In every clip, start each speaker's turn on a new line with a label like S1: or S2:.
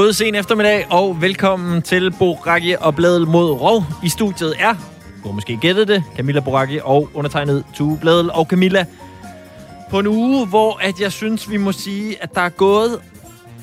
S1: God sen eftermiddag, og velkommen til Boraki og Bladel mod Rov. I studiet er, du har måske gættet det, Camilla Boraki og undertegnet Tue Bladel og Camilla. På en uge, hvor at jeg synes, vi må sige, at der er gået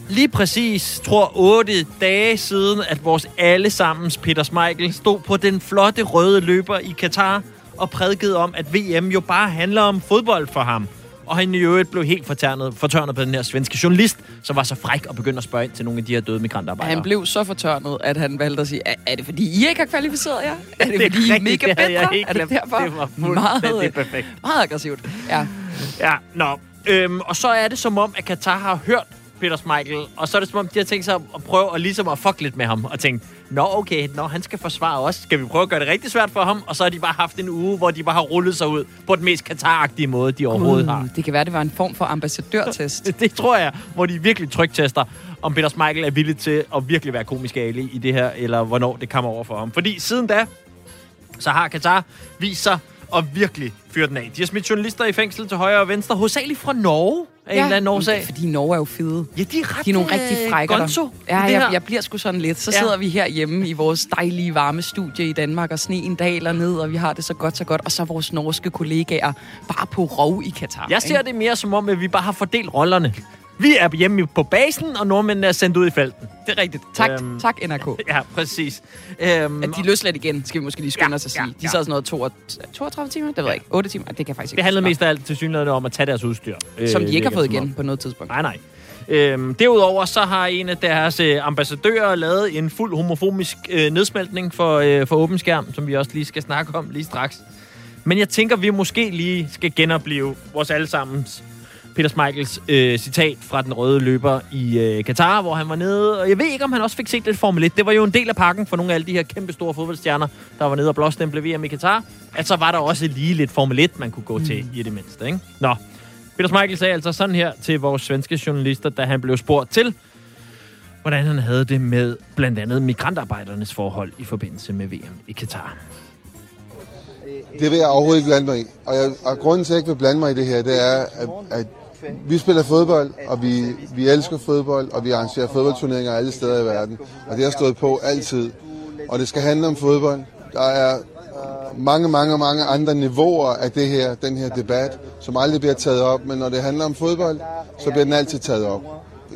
S1: lige præcis, tror 8 dage siden, at vores allesammens Peter Schmeichel stod på den flotte røde løber i Katar og prædikede om, at VM jo bare handler om fodbold for ham. Og han i øvrigt blev helt fortørnet, fortørnet på den her svenske journalist, som var så fræk og begyndte at spørge ind til nogle af de her døde migrantarbejdere.
S2: Han blev så fortørnet, at han valgte at sige, er, er det fordi I ikke har kvalificeret jer? Er det,
S1: Det er
S2: fordi I er mega bedre?
S1: helt
S2: Er det derfor?
S1: Det var
S2: meget,
S1: fuldstændig perfekt.
S2: meget aggressivt. Ja.
S1: Ja, nå. Øhm, og så er det som om, at Katar har hørt Peter Schmeichel, og så er det som om, de har tænkt sig at prøve at, ligesom at fuck lidt med ham, og tænkt, nå okay, nå, han skal forsvare os. Skal vi prøve at gøre det rigtig svært for ham? Og så har de bare haft en uge, hvor de bare har rullet sig ud på den mest Katar-agtige måde, de overhovedet har.
S2: Uh, det kan være, det var en form for ambassadørtest.
S1: Det tror jeg, hvor de virkelig trygtester, om Peter Schmeichel er villig til at virkelig være komisk ali i det her, eller hvornår det kommer over for ham. Fordi siden da, så har Katar vist sig at virkelig fyre den af. De har smidt journalister i fængsel til højre og venstre, hovedsageligt fra Norge af ja, en eller anden årsag.
S2: fordi Norge er jo fede.
S1: Ja, de er ret
S2: De er nogle
S1: øh,
S2: rigtig frækker.
S1: gonzo
S2: Ja, jeg, jeg bliver sgu sådan lidt. Så
S1: Ja.
S2: sidder vi herhjemme i vores dejlige varme studie i Danmark, og sneen daler ned, og vi har det så godt, så godt. Og så er vores norske kollegaer bare på rov i Katar.
S1: Jeg ser det mere som om, at vi bare har fordelt rollerne. Vi er hjemme på basen, og nordmændene er sendt ud i felten.
S2: Det er rigtigt. Tak,
S1: Øhm.
S2: tak NRK.
S1: Ja, præcis. Øhm,
S2: At de løsladt igen, skal vi måske lige skynde
S1: Ja,
S2: os at sige.
S1: ja,
S2: De
S1: ja.
S2: sad sådan noget 32, 32 timer? Det ved jeg ikke. 8 timer? Det kan jeg faktisk ikke.
S1: det handlede mest af alt til synligheden om at tage deres udstyr.
S2: Som
S1: øh,
S2: de ikke har fået
S1: som
S2: igen på noget tidspunkt.
S1: Nej, nej. Øhm, derudover så har en af deres øh, ambassadører lavet en fuld homofobisk øh, nedsmeltning for, øh, for åben skærm, som vi også lige skal snakke om lige straks. Men jeg tænker, vi måske lige skal genopleve vores allesammens Peter Schmeichels øh, citat fra den røde løber i øh, Katar, hvor han var nede. Og jeg ved ikke, om han også fik set lidt Formel 1. Det var jo en del af pakken for nogle af alle de her kæmpe store fodboldstjerner, der var nede og blåstemple VM i Katar. At så var der også lige lidt Formel 1, man kunne gå til i det mindste. Ikke? Nå, Peter Schmeichel sagde altså sådan her til vores svenske journalister, da han blev spurgt til, hvordan han havde det med blandt andet migrantarbejdernes forhold i forbindelse med VM i Katar.
S3: Det vil jeg overhovedet ikke blande mig i. Og, jeg, og grunden til, at jeg ikke vil blande mig i det her, det er, at, at vi spiller fodbold, og vi, vi elsker fodbold, og vi arrangerer fodboldturneringer alle steder i verden. Og det har stået på altid. Og det skal handle om fodbold. Der er mange, mange, mange andre niveauer af det her, den her debat, som aldrig bliver taget op. Men når det handler om fodbold, så bliver den altid taget op.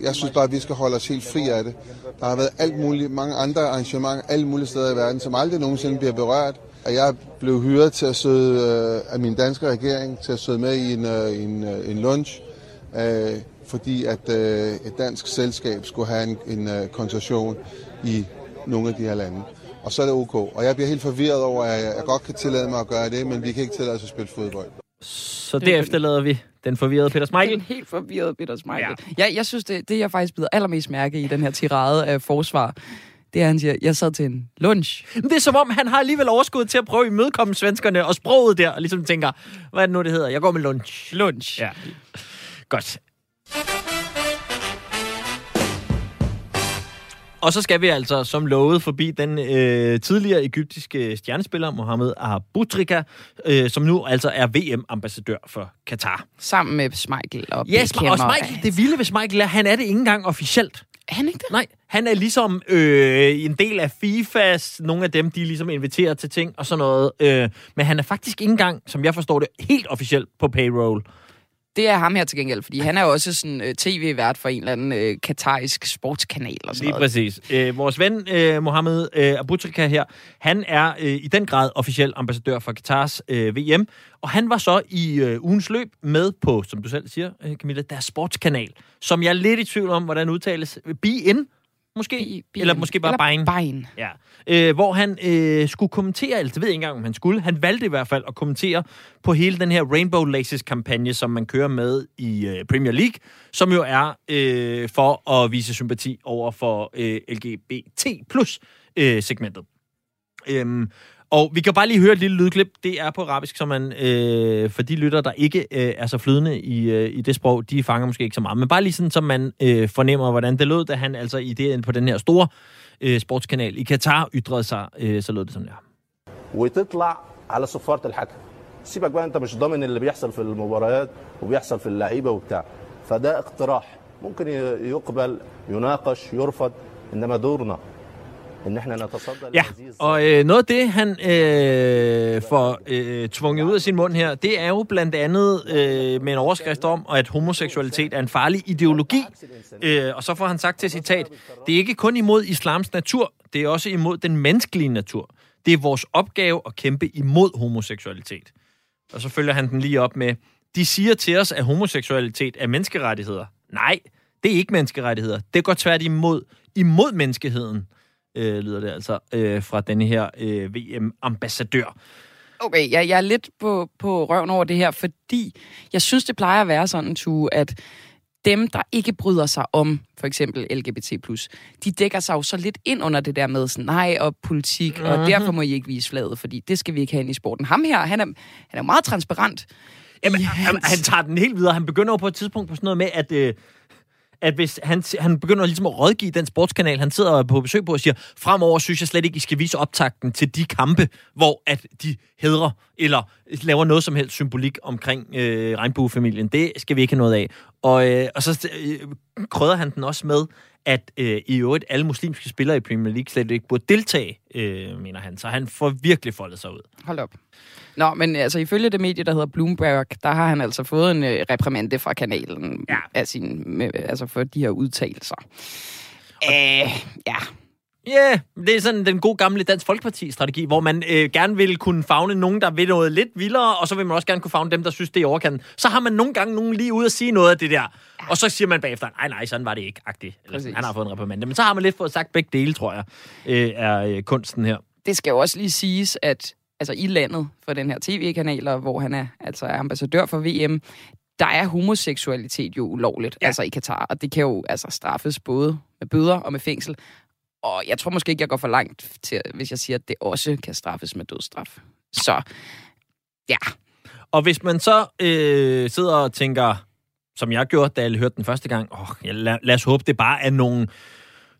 S3: Jeg synes bare, at vi skal holde os helt fri af det. Der har været alt muligt, mange andre arrangementer alle mulige steder i verden, som aldrig nogensinde bliver berørt. Og jeg blev hyret til at sidde øh, af min danske regering til at sidde med i en, øh, en, øh, en lunch, øh, fordi at øh, et dansk selskab skulle have en, en øh, koncentration i nogle af de her lande. Og så er det ok. Og jeg bliver helt forvirret over, at jeg, jeg godt kan tillade mig at gøre det, men vi kan ikke tillade os at spille fodbold.
S1: Så derefter lader vi den forvirrede Peter
S2: En
S1: Schmeichel.
S2: helt forvirret Peter Schmeichel. Ja. Jeg, jeg synes, det, det jeg faktisk bider allermest mærke i den her tirade af forsvar, det er, at han siger, jeg sad til en lunch.
S1: Men det er som om, han har alligevel overskud til at prøve at imødekomme svenskerne og sproget der, og ligesom tænker, hvad er det nu, det hedder? Jeg går med lunch.
S2: Lunch.
S1: Ja. Godt. Og så skal vi altså, som lovet, forbi den øh, tidligere egyptiske stjernespiller Mohamed Abutrika, øh, som nu altså er VM-ambassadør for Katar.
S2: Sammen med Schmeichel og
S1: Ja,
S2: Beckham.
S1: og Schmeichel, det vilde ved Schmeichel er, han er det ikke engang officielt.
S2: Er han ikke det?
S1: Nej, han er ligesom øh, en del af FIFAs, nogle af dem, de ligesom inviterer til ting og sådan noget. Øh, men han er faktisk ikke engang, som jeg forstår det, helt officielt på payroll.
S2: Det er ham her til gengæld, fordi han er også sådan uh, tv-vært for en eller anden uh, katarisk sportskanal og sådan
S1: Lige
S2: noget.
S1: præcis. Øh, vores ven, øh, Mohamed øh, Abutrika her, han er øh, i den grad officiel ambassadør for Katars øh, VM, og han var så i øh, ugens løb med på, som du selv siger, øh, Camilla, deres sportskanal, som jeg er lidt i tvivl om, hvordan udtales. Be-in, måske?
S2: Bi- bi-
S1: Eller måske bare Bein.
S2: Bein.
S1: Ja. Øh, hvor han øh, skulle kommentere, eller det ved jeg ikke engang, om han skulle. Han valgte i hvert fald at kommentere på hele den her Rainbow Laces-kampagne, som man kører med i øh, Premier League, som jo er øh, for at vise sympati over for øh, LGBT plus øh, segmentet. Øhm, og vi kan bare lige høre et lille lydklip. Det er på arabisk, så man øh, for de lytter, der ikke øh, er så flydende i, øh, i det sprog, de fanger måske ikke så meget. Men bare lige sådan, så man øh, fornemmer, hvordan det lød, da han altså i det, på den her store øh, sportskanal i Katar ytrede sig. Øh, så lød det sådan her.
S4: وتطلع على صفاره الحكم سيبك بقى انت مش ضامن اللي بيحصل في المباريات وبيحصل في اللعيبه وبتاع فده اقتراح ممكن ي- يقبل يناقش يرفض انما دورنا ان احنا نتصدى
S1: Ja, og øh, noget af det, han øh, får øh, tvunget ud af sin mund her, det er jo blandt andet øh, med en overskrift om, at homoseksualitet er en farlig ideologi. Øh, og så får han sagt til citat, det er ikke kun imod islams natur, det er også imod den menneskelige natur. Det er vores opgave at kæmpe imod homoseksualitet. Og så følger han den lige op med, de siger til os, at homoseksualitet er menneskerettigheder. Nej, det er ikke menneskerettigheder. Det går tværtimod imod menneskeheden øh, lyder det altså øh, fra denne her øh, VM-ambassadør.
S2: Okay, jeg, jeg er lidt på, på røven over det her, fordi jeg synes, det plejer at være sådan, tu, at dem, der ikke bryder sig om for eksempel LGBT+, de dækker sig jo så lidt ind under det der med sådan, nej, og politik, mm-hmm. og derfor må I ikke vise flaget, fordi det skal vi ikke have ind i sporten. Ham her, han er, han er meget transparent.
S1: Jamen,
S2: i
S1: han, han tager den helt videre. Han begynder jo på et tidspunkt på sådan noget med, at, øh, at hvis han, han begynder ligesom at rådgive den sportskanal, han sidder på besøg på og siger, fremover synes jeg slet ikke, I skal vise optakten til de kampe, hvor at de hedrer eller laver noget som helst symbolik omkring øh, regnbuefamilien. Det skal vi ikke have noget af. Og, øh, og så øh, krydder han den også med, at øh, i øvrigt alle muslimske spillere i Premier League slet ikke burde deltage, øh, mener han. Så han får virkelig foldet sig ud.
S2: Hold op. Nå, men altså ifølge det medie, der hedder Bloomberg, der har han altså fået en øh, reprimande fra kanalen
S1: Ja.
S2: af sin, med, altså for de her udtalelser. Æh, ja,
S1: Ja, yeah, det er sådan den gode gamle Dansk Folkeparti-strategi, hvor man øh, gerne vil kunne fagne nogen, der vil noget lidt vildere, og så vil man også gerne kunne fagne dem, der synes, det er i overkanten. Så har man nogle gange nogen lige ude at sige noget af det der, og så siger man bagefter, nej, nej, sådan var det ikke, agtigt. Eller sådan, han har fået en reprimande. Men så har man lidt fået sagt begge dele, tror jeg, øh, er øh, kunsten her.
S2: det skal jo også lige siges, at altså i landet for den her tv-kanal, hvor han er altså er ambassadør for VM, der er homoseksualitet jo ulovligt,
S1: Ja.
S2: ja. altså i Katar, og det kan jo altså straffes både med bøder og med fængsel. Og jeg tror måske ikke, jeg går for langt, til, hvis jeg siger, at det også kan straffes med dødsstraf. Så ja,
S1: Og hvis man så øh, sidder og tænker, som jeg gjorde, da jeg hørte den første gang, åh, ja, lad, lad os håbe, det bare er nogle,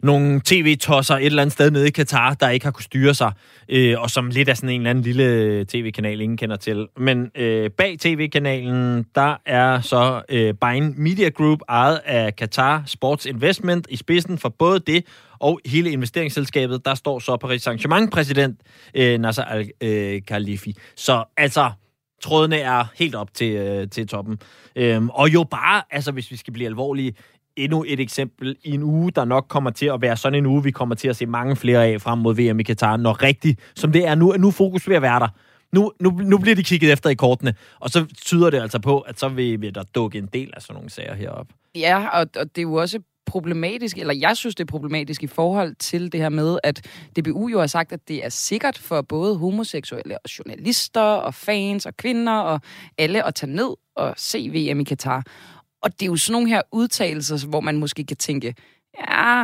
S1: nogle tv-tosser et eller andet sted nede i Katar, der ikke har kunnet styre sig, øh, og som lidt er sådan en eller anden lille tv-kanal, ingen kender til. Men øh, bag tv-kanalen, der er så øh, Bain Media Group, ejet af Qatar Sports Investment, i spidsen for både det og hele investeringsselskabet. Der står så Paris Saint-Germain-præsident øh, Nasser Al-Khalifi. Så altså, trådene er helt op til, øh, til toppen. Øhm, og jo bare, altså hvis vi skal blive alvorlige, endnu et eksempel i en uge, der nok kommer til at være sådan en uge, vi kommer til at se mange flere af frem mod VM i Katar, når rigtigt, som det er nu, er nu fokus ved at være der. Nu, nu, nu bliver de kigget efter i kortene, og så tyder det altså på, at så vil, vil der dukke en del af sådan nogle sager herop.
S2: Ja, og, og det er jo også problematisk, eller jeg synes, det er problematisk i forhold til det her med, at DBU jo har sagt, at det er sikkert for både homoseksuelle og journalister og fans og kvinder og alle at tage ned og se VM i Katar. Og det er jo sådan nogle her udtalelser, hvor man måske kan tænke, ja,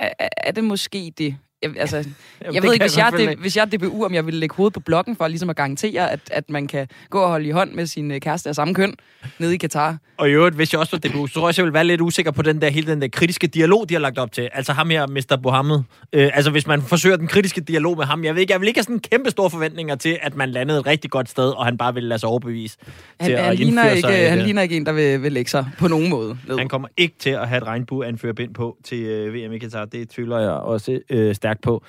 S2: er, er- er det måske det? Jeg, altså, jeg
S1: det
S2: ved ikke, hvis jeg, det, hvis jeg er DBU, om jeg ville lægge hovedet på blokken for ligesom at garantere, at, at man kan gå og holde i hånd med sin øh, kæreste af samme køn nede i Katar.
S1: Og i øvrigt, hvis jeg også var DBU, så tror jeg, jeg ville være lidt usikker på den der, hele den der kritiske dialog, de har lagt op til. Altså ham her, Mr. Mohammed. Øh, altså hvis man forsøger den kritiske dialog med ham. Jeg ved ikke, jeg vil ikke have sådan kæmpe store forventninger til, at man landede et rigtig godt sted, og han bare ville lade sig overbevise
S2: Han,
S1: til
S2: han,
S1: at
S2: ligner ikke,
S1: sig.
S2: han
S1: det.
S2: ligner ikke en, der vil, vil lægge sig på nogen måde. Ned.
S1: Han kommer ikke til at have et regnbue-anførerbind på til øh, VM i Katar. Det tvivler jeg også øh, stærkt på.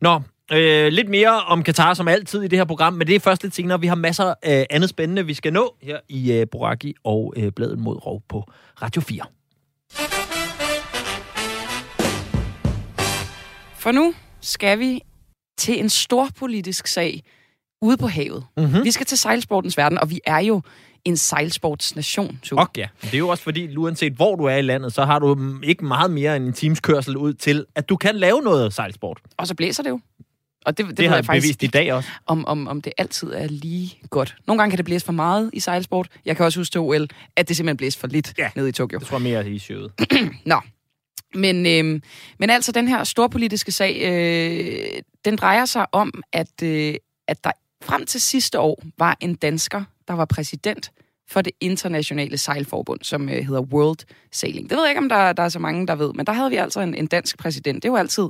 S1: Nå, øh, lidt mere om Katar som altid i det her program, men det er først lidt senere. Vi har masser af andet spændende, vi skal nå her i øh, Boraki og øh, Bladet mod Rov på Radio 4.
S2: For nu skal vi til en stor politisk sag ude på havet.
S1: Mhm.
S2: Vi skal til sejlsportens verden, og vi er jo en sejlsportsnation. Tue.
S1: Og ja, det er jo også fordi, uanset hvor du er i landet, så har du ikke meget mere end en times kørsel ud til, at du kan lave noget sejlsport.
S2: Og så blæser det jo. Og det, det,
S1: det har
S2: jeg
S1: jeg
S2: faktisk
S1: bevist i dag også.
S2: om, om, om det altid er lige godt. Nogle gange kan det blæse for meget i sejlsport. Jeg kan også huske til OL, at det simpelthen blæste for lidt
S1: Ja.
S2: nede i Tokyo.
S1: Det tror jeg mere i showet.
S2: Nå. Men, øh, men altså, den her storpolitiske sag, øh, den drejer sig om, at, øh, at der frem til sidste år var en dansker, der var præsident for det internationale sejlforbund, som øh, hedder World Sailing. Det ved jeg ikke, om der, der er så mange, der ved, men der havde vi altså en, en dansk præsident. Det var altid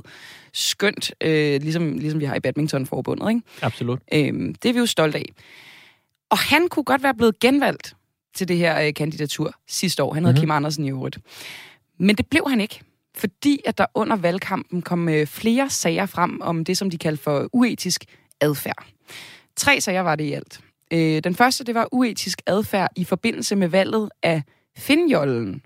S2: skønt, øh, ligesom, ligesom vi har i badmintonforbundet. Ikke?
S1: Absolut.
S2: Øhm, det er vi jo stolte af. Og han kunne godt være blevet genvalgt til det her øh, kandidatur sidste år. Han
S1: Mhm.
S2: mm-hmm. Kim Andersen i øvrigt. Men det blev han ikke, fordi at der under valgkampen kom øh, flere sager frem om det, som de kaldte for uetisk adfærd. Tre sager var det i alt. Øh, den første, det var uetisk adfærd i forbindelse med valget af Finjollen,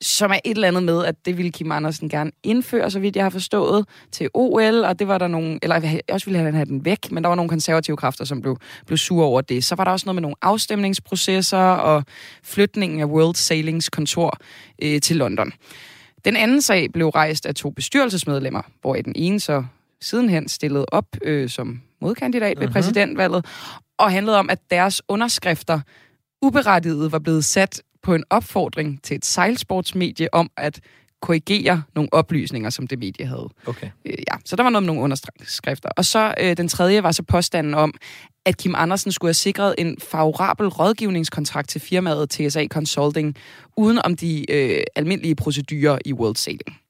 S2: som er et eller andet med, at det ville Kim Andersen gerne indføre, så vidt jeg har forstået, til OL, og det var der nogle, eller jeg også ville han have den væk, men der var nogle konservative kræfter, som blev, blev sure over det. Så var der også noget med nogle afstemningsprocesser og flytningen af World Sailings kontor øh, til London. Den anden sag blev rejst af to bestyrelsesmedlemmer, hvor den ene så sidenhen stillede op øh, som modkandidat ved mhm. præsidentvalget, og handlede om, at deres underskrifter uberettiget var blevet sat på en opfordring til et sejlsportsmedie om at korrigere nogle oplysninger, som det medie havde.
S1: Okay.
S2: Øh, ja, så der var noget med nogle underskrifter. Og så øh, den tredje var så påstanden om, at Kim Andersen skulle have sikret en favorabel rådgivningskontrakt til firmaet TSA Consulting, uden om de øh, almindelige procedurer i World Sailing.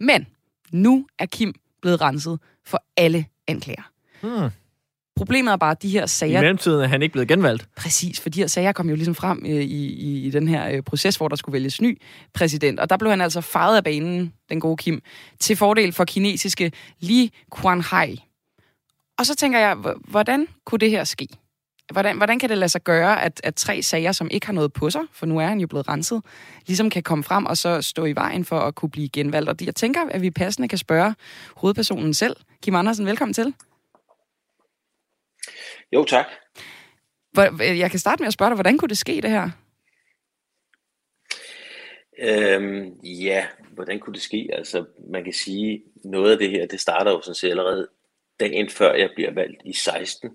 S2: Men nu er Kim blevet renset for alle anklager.
S1: Hmm.
S2: Problemet er bare, at de her sager...
S1: I mellemtiden er han ikke blevet genvalgt.
S2: Præcis, for de her sager kom jo ligesom frem øh, i, i, i den her øh, proces, hvor der skulle vælges ny præsident. Og der blev han altså faret af banen, den gode Kim, til fordel for kinesiske Li Kuan-hai. Og så tænker jeg, hvordan kunne det her ske? Hvordan, hvordan kan det lade sig gøre, at, at tre sager, som ikke har noget på sig, for nu er han jo blevet renset, ligesom kan komme frem og så stå i vejen for at kunne blive genvalgt? Og jeg tænker, at vi passende kan spørge hovedpersonen selv. Kim Andersen, velkommen til.
S5: Jo, tak.
S2: Jeg kan starte med at spørge dig, hvordan kunne det ske, det her?
S5: Øhm, ja, hvordan kunne det ske? Altså, man kan sige, noget af det her, det starter jo sådan set allerede dagen før jeg bliver valgt i 16.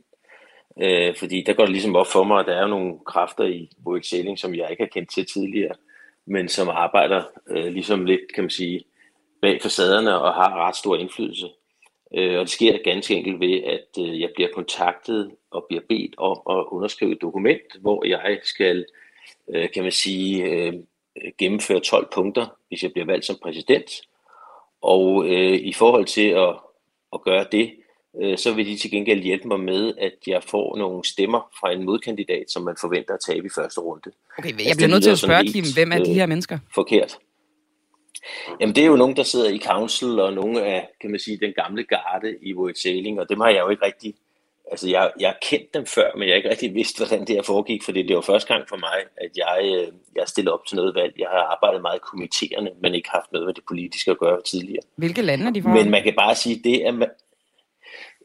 S5: Øh, fordi der går det ligesom op for mig, at der er nogle kræfter i Voigt Sailing, som jeg ikke har kendt til tidligere, men som arbejder øh, ligesom lidt, kan man sige, bag facaderne og har ret stor indflydelse. Øh, og det sker ganske enkelt ved, at øh, jeg bliver kontaktet og bliver bedt om at underskrive et dokument, hvor jeg skal, øh, kan man sige, øh, gennemføre 12 punkter, hvis jeg bliver valgt som præsident. Og øh, i forhold til at, at gøre det, øh, så vil de til gengæld hjælpe mig med, at jeg får nogle stemmer fra en modkandidat, som man forventer at tabe i første runde.
S2: Okay, jeg altså, bliver nødt til at spørge, Kim, hvem er de her mennesker?
S5: Forkert. Jamen det er jo nogen, der sidder i council, og nogle af, kan man sige, den gamle garde i Sailing, og dem har jeg jo ikke rigtig, altså jeg, jeg har kendt dem før, men jeg har ikke rigtig vidst, hvordan det her foregik, fordi det var første gang for mig, at jeg, øh, jeg stillede op til noget valg. Jeg har arbejdet meget kommenterende, men ikke haft noget med det politiske at gøre tidligere.
S2: Hvilke lande er de fra?
S5: Men man kan bare sige, det er,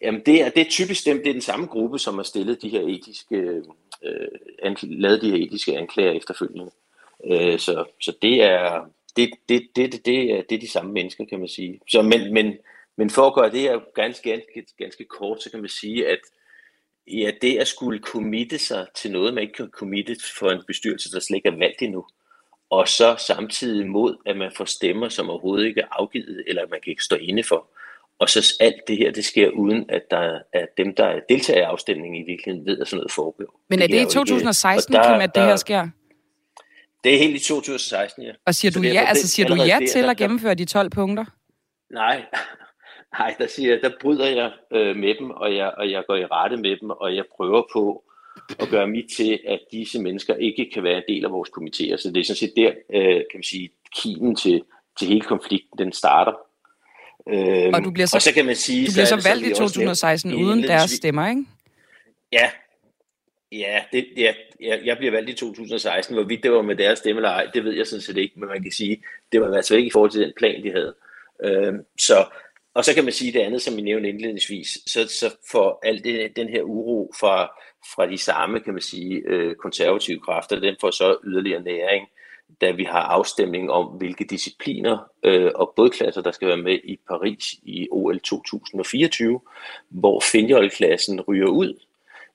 S5: Jamen det er, det er typisk dem, det er den samme gruppe, som har stillet de her etiske, øh, lavet de her etiske anklager efterfølgende. Øh, så, så det er, det, det, det, det, det, er, det er de samme mennesker, kan man sige. Så, men, men, men for at gøre det her ganske, ganske, ganske kort, så kan man sige, at ja, det at skulle committe sig til noget, man ikke kan committe for en bestyrelse, der slet ikke er valgt endnu, og så samtidig mod, at man får stemmer, som overhovedet ikke er afgivet, eller man kan ikke stå inde for. Og så alt det her, det sker uden, at der er dem, der deltager i afstemningen i virkeligheden, ved, at sådan noget foregår.
S2: Men er det, det i 2016, ikke, der, Kim, at det her sker?
S5: Det er helt i 2016, ja.
S2: Og siger du ja, altså siger du ja til at gennemføre de 12 punkter?
S5: Nej, nej, der siger der bryder jeg øh, med dem, og jeg, og jeg går i rette med dem, og jeg prøver på at gøre mit til, at disse mennesker ikke kan være en del af vores komitéer. Så det er sådan set der, øh, kan man sige, kimen til, til hele konflikten, den starter.
S2: Øhm, og du bliver så, og så, kan man sige, du bliver så, så valgt i 2016 uden deres stemmer, ikke?
S5: Ja, Ja, det, ja, jeg bliver valgt i 2016. Hvorvidt det var med deres stemme eller ej, det ved jeg sådan set ikke, men man kan sige, det var altså ikke i forhold til den plan, de havde. Øhm, så, og så kan man sige det andet, som vi nævnte indledningsvis, så, så for al det, den her uro fra, fra de samme, kan man sige, øh, konservative kræfter, den får så yderligere næring, da vi har afstemning om, hvilke discipliner øh, og bådklasser, der skal være med i Paris i OL 2024, hvor finjolklassen ryger ud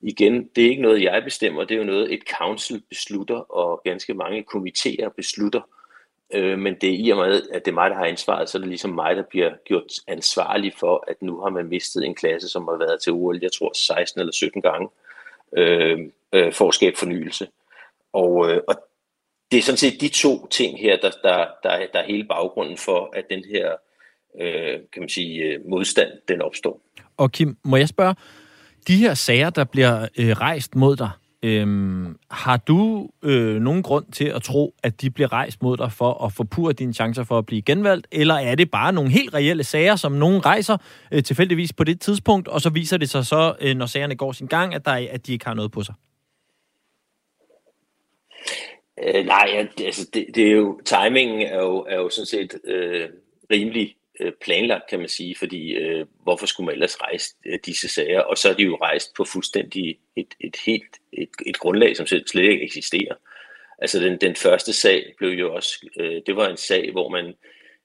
S5: igen, det er ikke noget, jeg bestemmer, det er jo noget, et council beslutter, og ganske mange komitéer beslutter. Øh, men det er i og med, at det er mig, der har ansvaret, så er det ligesom mig, der bliver gjort ansvarlig for, at nu har man mistet en klasse, som har været til OL, jeg tror 16 eller 17 gange, øh, øh, for at skabe fornyelse. Og, øh, og det er sådan set de to ting her, der, der, der, der er hele baggrunden for, at den her øh, kan man sige, øh, modstand, den opstår.
S1: Og Kim, må jeg spørge, de her sager, der bliver øh, rejst mod dig, Øhm, har du øh, nogen grund til at tro, at de bliver rejst mod dig for at forpure dine chancer for at blive genvalgt? Eller er det bare nogle helt reelle sager, som nogen rejser øh, tilfældigvis på det tidspunkt, og så viser det sig så, øh, når sagerne går sin gang, at, der, at de ikke har noget på sig?
S5: Øh, nej, altså det, det er jo, timingen er jo, er jo sådan set øh, rimelig Øh, planlagt, kan man sige, fordi øh, hvorfor skulle man ellers rejse øh, disse sager? Og så er de jo rejst på fuldstændig et, et helt et, et grundlag, som slet ikke eksisterer. Altså den, den første sag blev jo også, øh, det var en sag, hvor man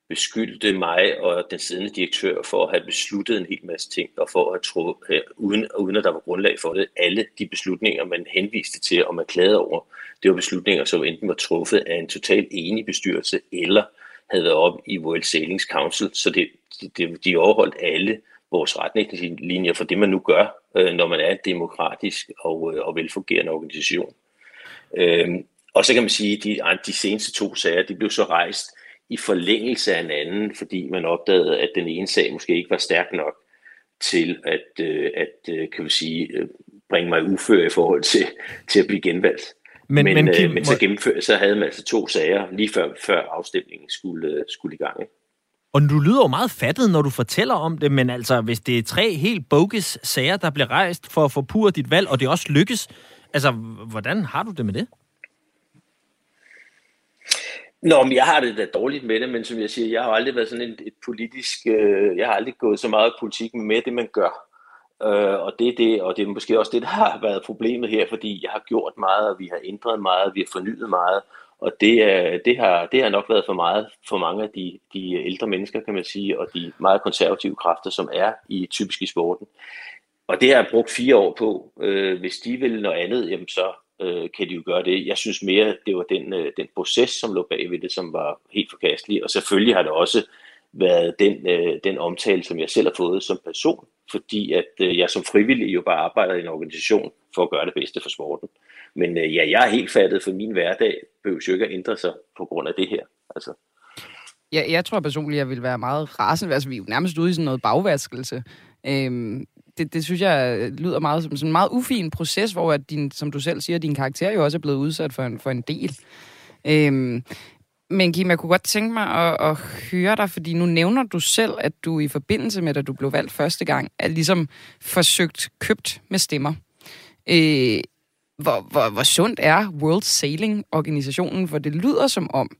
S5: beskyldte mig og den siddende direktør for at have besluttet en hel masse ting, og for at tro, øh, uden, uden at der var grundlag for det, alle de beslutninger, man henviste til og man klagede over, det var beslutninger, som enten var truffet af en totalt enig bestyrelse, eller havde været op i World Sailings Council, så det, det, de overholdt alle vores retningslinjer for det, man nu gør, øh, når man er en demokratisk og, øh, og velfungerende organisation. Øhm, og så kan man sige, at de, de seneste to sager, de blev så rejst i forlængelse af en anden, fordi man opdagede, at den ene sag måske ikke var stærk nok til at, øh, at øh, kan man sige, øh, bringe mig ufør i forhold til, til at blive genvalgt. Men, men, men, Kim, øh, men så, gennemfør, så havde man altså to sager lige før, før afstemningen skulle, øh, skulle i gang. Ikke?
S1: Og du lyder jo meget fattet, når du fortæller om det, men altså, hvis det er tre helt bogus sager, der bliver rejst for at forpure dit valg, og det også lykkes, altså, hvordan har du det med det?
S5: Nå, men jeg har det da dårligt med det, men som jeg siger, jeg har aldrig været sådan et, et politisk, øh, jeg har aldrig gået så meget politik med det, man gør. Øh, og det er det, og det er måske også det, der har været problemet her, fordi jeg har gjort meget, og vi har ændret meget, vi har fornyet meget, og det, det, har, det har nok været for meget for mange af de, de ældre mennesker, kan man sige, og de meget konservative kræfter, som er i typisk i sporten. Og det har jeg brugt fire år på. Øh, hvis de vil noget andet, jamen så øh, kan de jo gøre det. Jeg synes mere, det var den, øh, den proces, som lå bag ved det, som var helt forkastelig. Og selvfølgelig har det også været den, øh, den omtale, som jeg selv har fået som person, fordi at øh, jeg som frivillig jo bare arbejder i en organisation for at gøre det bedste for sporten. Men øh, ja, jeg er helt fattet, for min hverdag behøver jo ikke at ændre sig på grund af det her. Altså.
S2: Ja, jeg tror personligt, jeg vil være meget rasende. Altså, vi er jo nærmest ude i sådan noget bagvaskelse. Øhm, det, det synes jeg lyder meget som sådan en meget ufin proces, hvor at din, som du selv siger, din karakter jo også er blevet udsat for en, for en del. Øhm, men Kim, jeg kunne godt tænke mig at, at høre dig, fordi nu nævner du selv, at du i forbindelse med, at du blev valgt første gang, er ligesom forsøgt købt med stemmer. Øh, hvor, hvor, hvor sundt er World Sailing-organisationen? For det lyder som om,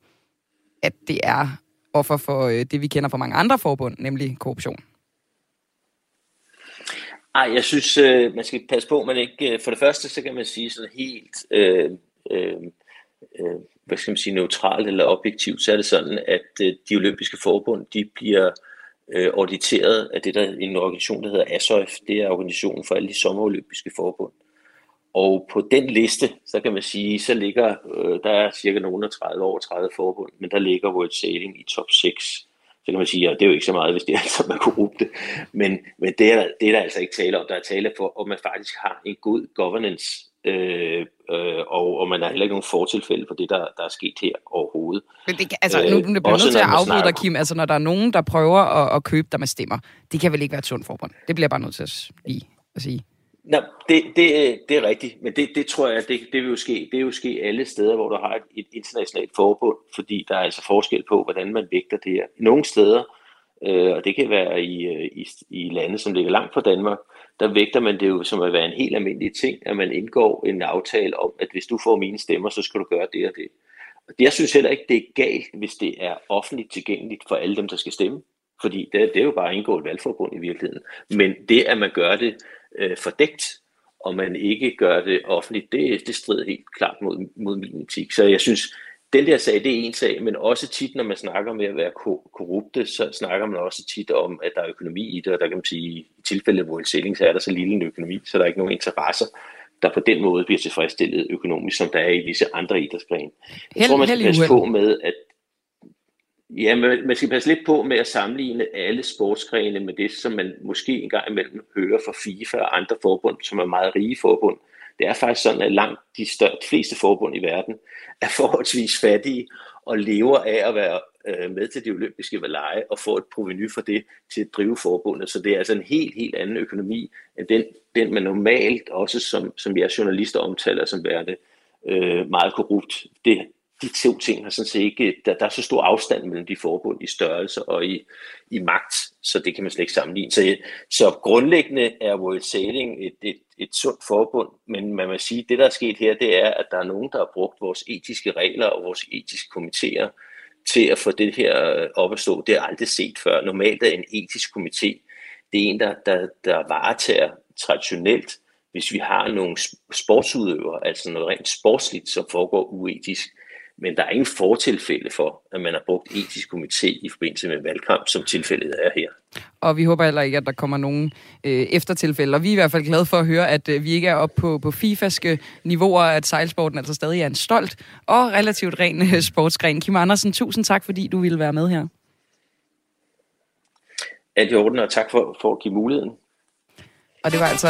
S2: at det er offer for øh, det, vi kender fra mange andre forbund, nemlig korruption.
S5: Ej, jeg synes, øh, man skal passe på, man ikke... Øh, for det første, så kan man sige sådan helt... Øh, øh, øh, hvad skal man sige, neutralt eller objektivt, så er det sådan, at øh, de olympiske forbund, de bliver øh, auditeret af det, der en organisation, der hedder ASOF. Det er organisationen for alle de sommerolympiske forbund. Og på den liste, så kan man sige, så ligger, øh, der er cirka nogen 30 over 30 forbund, men der ligger World Sailing i top 6. Så kan man sige, at det er jo ikke så meget, hvis det er altså man korrupte. Men, men det, er, det er der altså ikke tale om. Der er tale for, om man faktisk har en god governance Øh, øh, og, og man har heller ikke nogen fortilfælde for det, der, der er sket her overhovedet.
S2: Men det, altså, nu, nu bliver nødt til at afbryde dig, Kim. Altså, når der er nogen, der prøver at, at købe dig med stemmer, det kan vel ikke være et sundt forbund? Det bliver jeg bare nødt til at, lige at sige.
S5: Nå, det, det, det er rigtigt, men det, det tror jeg, det, det vil jo ske. Det vil jo ske alle steder, hvor du har et, et internationalt forbund, fordi der er altså forskel på, hvordan man vægter det her. Nogle steder, øh, og det kan være i, øh, i, i lande, som ligger langt fra Danmark, der vægter man det jo som at være en helt almindelig ting, at man indgår en aftale om, at hvis du får mine stemmer, så skal du gøre det og det. Og jeg synes heller ikke, det er galt, hvis det er offentligt tilgængeligt for alle dem, der skal stemme. Fordi det, det er jo bare at indgå et valgforbund i virkeligheden. Men det, at man gør det øh, fordækt, og man ikke gør det offentligt, det, det strider helt klart mod, mod min etik. Så jeg synes, den der sag, det er en sag, men også tit, når man snakker med at være korrupte, så snakker man også tit om, at der er økonomi i det, og der kan man sige, i tilfælde hvor en så er der så lille en økonomi, så der er ikke nogen interesser, der på den måde bliver tilfredsstillet økonomisk, som der er i disse andre idrætsgrene. Jeg tror, man skal passe på med, at Ja, man, man skal passe lidt på med at sammenligne alle sportsgrene med det, som man måske engang imellem hører fra FIFA og andre forbund, som er meget rige forbund. Det er faktisk sådan, at langt de, større, de fleste forbund i verden er forholdsvis fattige og lever af at være øh, med til de olympiske lege og få et proveny for det til at drive forbundet. Så det er altså en helt, helt anden økonomi end den, den man normalt også, som, som jeg journalister omtaler som værende øh, meget korrupt. Det, de to ting har sådan set ikke, der, der er så stor afstand mellem de forbund i størrelse og i, i magt, så det kan man slet ikke sammenligne. Så, så grundlæggende er World Sailing et, et, et sundt forbund, men man må sige, at det der er sket her, det er, at der er nogen, der har brugt vores etiske regler og vores etiske komitéer til at få det her øh, op at stå. Det er aldrig set før. Normalt er en etisk komité, det er en, der, der, der varetager traditionelt, hvis vi har nogle sportsudøvere, altså noget rent sportsligt, som foregår uetisk, men der er ingen fortilfælde for, at man har brugt etisk komité i forbindelse med valgkamp, som tilfældet er her.
S2: Og vi håber heller ikke, at der kommer nogen øh, eftertilfælde. Og vi er i hvert fald glade for at høre, at øh, vi ikke er oppe på, på FIFAske niveauer, at sejlsporten altså stadig er en stolt og relativt ren øh, sportsgren. Kim Andersen, tusind tak, fordi du ville være med her.
S5: Alt i orden, og tak for, for at give muligheden.
S2: Og det var altså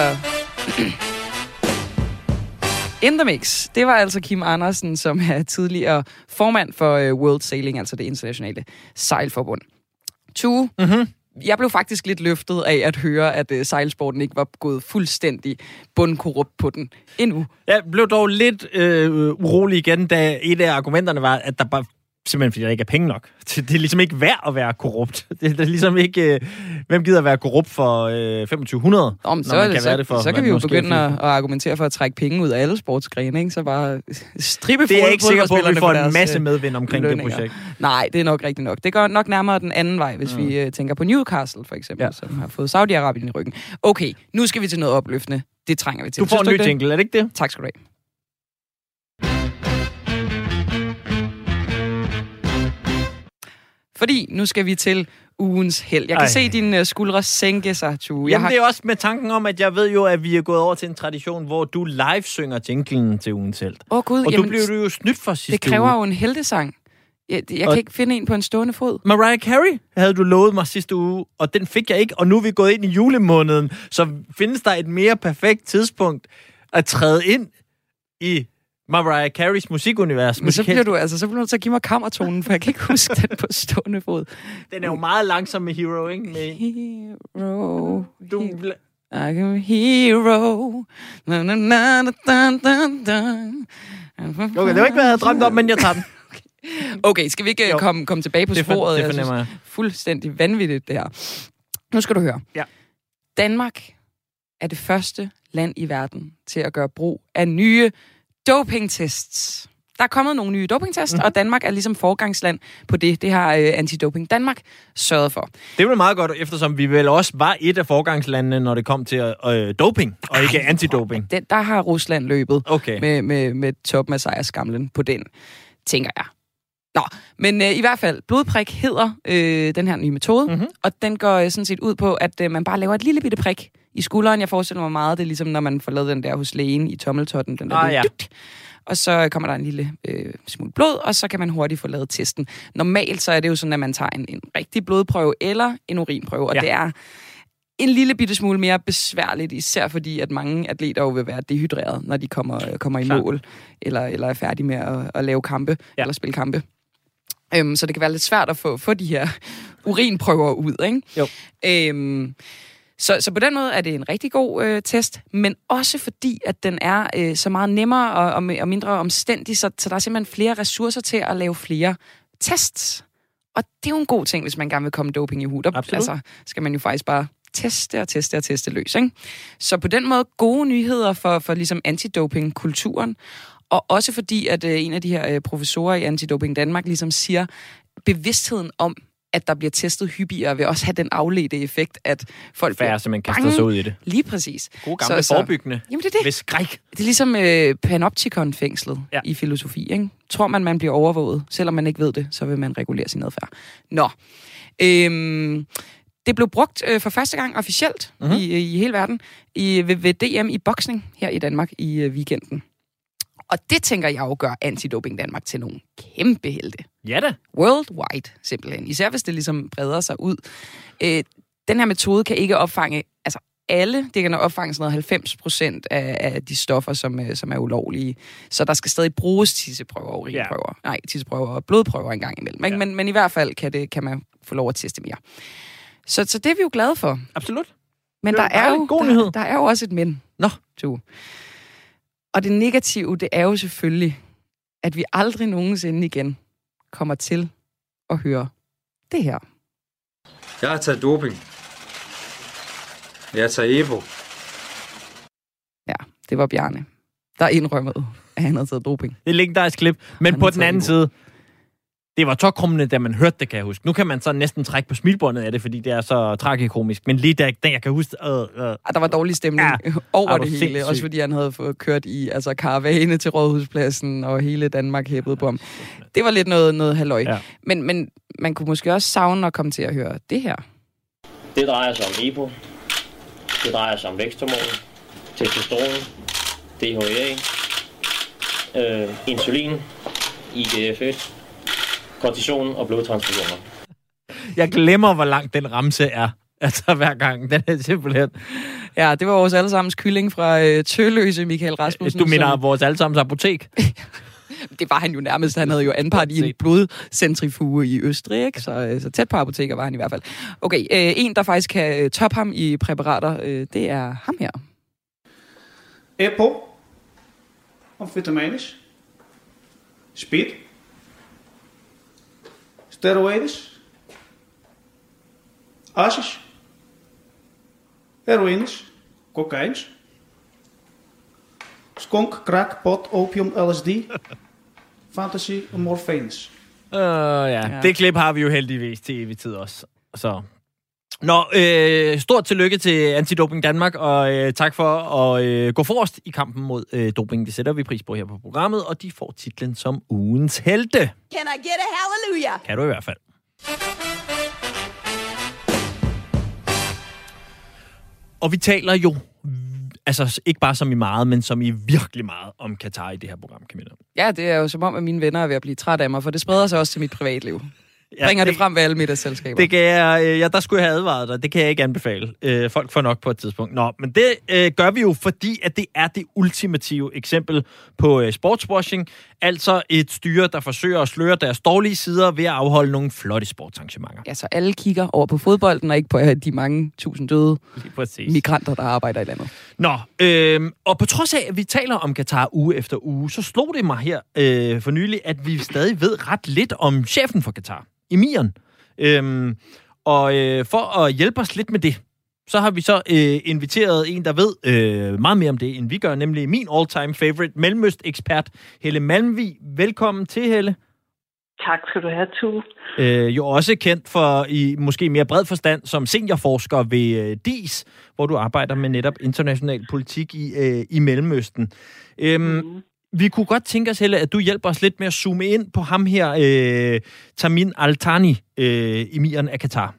S2: In the Mix. Det var altså Kim Andersen, som er tidligere formand for øh, World Sailing, altså det internationale sejlforbund. Tue, mm-hmm. jeg blev faktisk lidt løftet af at høre, at uh, sejlsporten ikke var gået fuldstændig bundkorrupt på den endnu.
S1: Jeg blev dog lidt øh, urolig igen, da et af argumenterne var, at der bare simpelthen fordi der ikke er penge nok. Det er ligesom ikke værd at være korrupt. Det er ligesom ikke... Øh, hvem gider være korrupt for øh, 2500?
S2: Om, så, man kan så, være det for, så kan vi jo begynde at, at argumentere for at trække penge ud af alle sportsgrene, ikke? Så bare stribe
S1: Det er jeg ikke sikker på, at vi får en masse øh, medvind omkring lønninger. det projekt.
S2: Nej, det er nok rigtigt nok. Det går nok nærmere den anden vej, hvis mm. vi uh, tænker på Newcastle, for eksempel, ja. som har fået Saudi-Arabien i ryggen. Okay, nu skal vi til noget opløftende. Det trænger vi til.
S1: Du får en ny jingle, er det ikke det?
S2: Tak skal du have. Fordi nu skal vi til ugens held. Jeg kan Ej. se dine uh, skuldre sænke sig, Tue.
S1: Jamen, har... det er også med tanken om, at jeg ved jo, at vi er gået over til en tradition, hvor du live synger jinglen til ugens held.
S2: Åh oh, gud,
S1: Og
S2: jamen,
S1: du blev du jo snydt for sidste
S2: Det kræver
S1: uge.
S2: jo en heldesang. Jeg, jeg og... kan ikke finde en på en stående fod.
S1: Mariah Carey havde du lovet mig sidste uge, og den fik jeg ikke, og nu er vi gået ind i julemåneden, så findes der et mere perfekt tidspunkt at træde ind i Mariah Careys musikunivers.
S2: Men så bliver du altså, så bliver du til at give mig kammertonen, for jeg kan ikke huske den på stående fod.
S1: Den er jo meget langsom med Hero, ikke? Med...
S2: Hero. Du... I am a hero. Na, na, na, na, na,
S1: Okay, det var ikke, hvad jeg havde drømt om, men jeg tager den.
S2: Okay, skal vi ikke komme, komme tilbage på
S1: det
S2: sporet?
S1: Det fornemmer jeg.
S2: Fuldstændig vanvittigt, det her. Nu skal du høre.
S1: Ja.
S2: Danmark er det første land i verden til at gøre brug af nye dopingtests. Der er kommet nogle nye dopingtests, mm. og Danmark er ligesom forgangsland på det. Det har øh, Antidoping Danmark sørget for.
S1: Det er jo meget godt, eftersom vi vel også var et af forgangslandene, når det kom til øh, doping, og ikke Ej, antidoping.
S2: Den, der har Rusland løbet
S1: okay.
S2: med, med, med toppen af sejrskamlen på den, tænker jeg. Nå, men øh, i hvert fald, blodprik hedder øh, den her nye metode, mm-hmm. og den går øh, sådan set ud på, at øh, man bare laver et lille bitte prik i skulderen. Jeg forestiller mig meget, det er ligesom, når man får lavet den der hos lægen i tommeltotten, den der
S1: ah, ja.
S2: dygt, og så kommer der en lille øh, smule blod, og så kan man hurtigt få lavet testen. Normalt så er det jo sådan, at man tager en, en rigtig blodprøve eller en urinprøve, og ja. det er en lille bitte smule mere besværligt, især fordi, at mange atleter jo vil være dehydreret, når de kommer, kommer i mål, eller, eller er færdige med at, at lave kampe, ja. eller spille kampe. Øhm, så det kan være lidt svært at få, få de her urinprøver ud, ikke?
S1: Jo.
S2: Øhm, så, så på den måde er det en rigtig god øh, test, men også fordi, at den er øh, så meget nemmere og, og, og mindre omstændig, så, så der er simpelthen flere ressourcer til at lave flere tests. Og det er jo en god ting, hvis man gerne vil komme doping i hud.
S1: Absolut.
S2: Altså, skal man jo faktisk bare teste og teste og teste løs. Ikke? Så på den måde gode nyheder for, for ligesom antidoping-kulturen. Og også fordi, at øh, en af de her øh, professorer i Antidoping Danmark ligesom siger, bevidstheden om, at der bliver testet hyppigere, vil også have den afledte effekt, at folk
S1: Færre, bliver man kaster sig ud i det.
S2: Lige præcis.
S1: Gode gamle så, forebyggende.
S2: Jamen det er det.
S1: Ved skræk.
S2: Det er ligesom øh, Panopticon-fængslet ja. i filosofi. Ikke? Tror man, man bliver overvåget, selvom man ikke ved det, så vil man regulere sin adfærd. Nå. Øhm, det blev brugt øh, for første gang officielt mm-hmm. i, i hele verden i, ved, ved DM i boksning her i Danmark i øh, weekenden. Og det tænker jeg jo gør Antidoping Danmark til nogle kæmpe helte.
S1: Ja da.
S2: Worldwide, simpelthen. Især hvis det ligesom breder sig ud. Øh, den her metode kan ikke opfange altså, alle, det kan opfange sådan noget 90 procent af, af de stoffer, som, øh, som er ulovlige. Så der skal stadig bruges tisseprøver og urinprøver. Ja. Nej, tisseprøver og blodprøver en gang imellem. Ja. Men, men i hvert fald kan, det, kan man få lov at teste mere. Så, så det er vi jo glade for.
S1: Absolut.
S2: Men der
S1: er jo god
S2: der,
S1: nyhed.
S2: der er jo også et men.
S1: Nå.
S2: Du. Og det negative, det er jo selvfølgelig, at vi aldrig nogensinde igen kommer til at høre det her.
S6: Jeg har taget doping. Jeg har taget EPO.
S2: Ja, det var Bjarne, der indrømmede, at han havde taget doping.
S1: Det er et legendarisk klip. Men
S2: Han
S1: på den anden
S2: en
S1: side, det var tokrummende, da man hørte det, kan jeg huske. Nu kan man så næsten trække på smilbåndet af det, fordi det er så tragikomisk. Men lige da, da jeg kan huske... Øh, øh,
S2: Ah, Der var dårlig stemning
S1: Ja.
S2: over
S1: Er
S2: det hele. Også fordi han havde fået kørt i altså, karavane til Rådhuspladsen, og hele Danmark hæppede på ham. Det var lidt noget, noget halløj. Ja. Men, men man kunne måske også savne at komme til at høre det her.
S7: Det drejer sig om EPO. Det drejer sig om væksthormon, testosteron, DHEA, øh, insulin, IGF-1, kortison og blodtransfusioner.
S1: jeg glemmer, hvor lang den ramse er. Altså hver gang. Den er simpelthen...
S2: Ja, det var vores allesammens kylling fra øh, Tølløse, Michael Rasmussen.
S1: Du mener
S2: som-
S1: vores allesammens apotek?
S2: Det var han jo nærmest. Han havde jo anpart i en blodcentrifuge i Østrig, ikke? Så, øh, så tæt på apoteker var han i hvert fald. Okay, øh, en, der faktisk kan øh, toppe ham i præparater, øh, det er ham her.
S8: EPO, amfetaminas, speed, steroides, asis, heroïnes, cocaïnes, skunk, crack, pot, opium, LSD, fantasy og morfines.
S1: Uh, ja. ja,
S2: Ja.
S1: det klip har vi jo heldigvis til evig tid også. Så. Nå, øh, stort tillykke til Antidoping Danmark, og øh, tak for at øh, gå forrest i kampen mod øh, doping. Det sætter vi pris på her på programmet, og de får titlen som ugens helte.
S9: Can I get a hallelujah?
S1: Kan du i hvert fald. Og vi taler jo, altså ikke bare som i meget, men som i virkelig meget om Katar i det her program, Camilla.
S2: Ja, det er jo som om, at mine venner er ved at blive trætte af mig, for det spreder sig også til mit privatliv.
S1: Ja,
S2: Bringer det frem ved alle middagsselskaber.
S1: Det kan jeg, øh, ja, der skulle jeg have advaret dig. Det kan jeg ikke anbefale. Øh, folk får nok på et tidspunkt. Nå, men det øh, gør vi jo, fordi at det er det ultimative eksempel på øh, sportswashing. Altså et styre, der forsøger at sløre deres dårlige sider ved at afholde nogle flotte sportsarrangementer.
S2: Ja, så alle kigger over på fodbolden, og ikke på øh, de mange tusind døde migranter, der arbejder i landet.
S1: Nå, øh, og på trods af, at vi taler om Katar uge efter uge, så slog det mig her øh, for nylig, at vi stadig ved ret lidt om chefen for Katar, emiren. Øhm, og øh, for at hjælpe os lidt med det, så har vi så øh, inviteret en, der ved øh, meget mere om det, end vi gør, nemlig min all-time favorite mellemøst-ekspert, Helle Malmvig. Velkommen til, Helle.
S10: Tak skal du have, Tue.
S1: Øh, jo også kendt for, i måske mere bred forstand, som seniorforsker ved øh, DIS, hvor du arbejder med netop international politik i, øh, i Mellemøsten. Øhm, mm. Vi kunne godt tænke os, Helle, at du hjælper os lidt med at zoome ind på ham her, øh, Tamin Al-Thani, øh, emiren af Katar.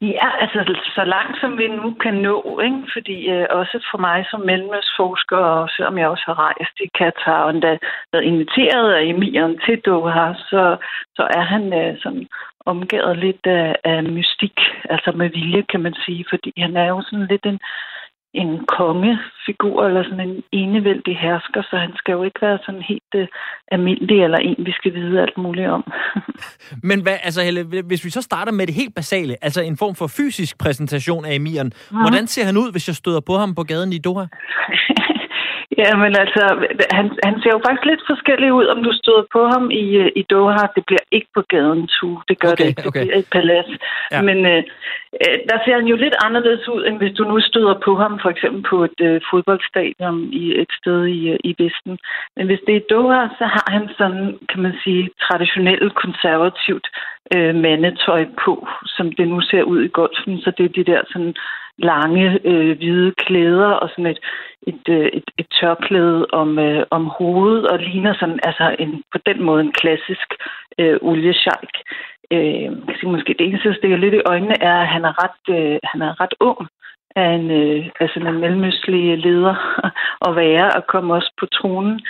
S10: Ja, altså så langt som vi nu kan nå, ikke? fordi øh, også for mig som mellemøstforsker, og selvom jeg også har rejst i Katar og endda været inviteret af emiren til Doha, så, så er han øh, sådan omgivet lidt af, af mystik, altså med vilje, kan man sige, fordi han er jo sådan lidt en, en kongefigur, eller sådan en enevældig hersker, så han skal jo ikke være sådan helt øh, almindelig, eller en, vi skal vide alt muligt om.
S1: Men hvad, altså, Helle, hvis vi så starter med det helt basale, altså en form for fysisk præsentation af emiren, mm. hvordan ser han ud, hvis jeg støder på ham på gaden i Doha?
S10: Ja, men altså, han, han ser jo faktisk lidt forskellig ud, om du støder på ham i, øh, i Doha. Det bliver ikke på gaden, tu. Det gør
S1: Okay,
S10: det ikke. Det
S1: okay.
S10: bliver et palads.
S1: Ja.
S10: Men øh, øh, der ser han jo lidt anderledes ud, end hvis du nu støder på ham, for eksempel på et øh, fodboldstadion i et sted i, øh, i Vesten. Men hvis det er i Doha, så har han sådan, kan man sige, traditionelt konservativt øh, mandetøj på, som det nu ser ud i golfen. Så det er de der sådan lange øh, hvide klæder og sådan et, et, øh, et, et tørklæde om, øh, om hovedet og ligner sådan, altså en, på den måde en klassisk øh, oliesjejk. Øh, man kan sige, måske det eneste, der stikker lidt i øjnene, er, at han er ret, øh, han er ret ung af en, øh, altså en mellemøstlig leder at være, og kom også på tronen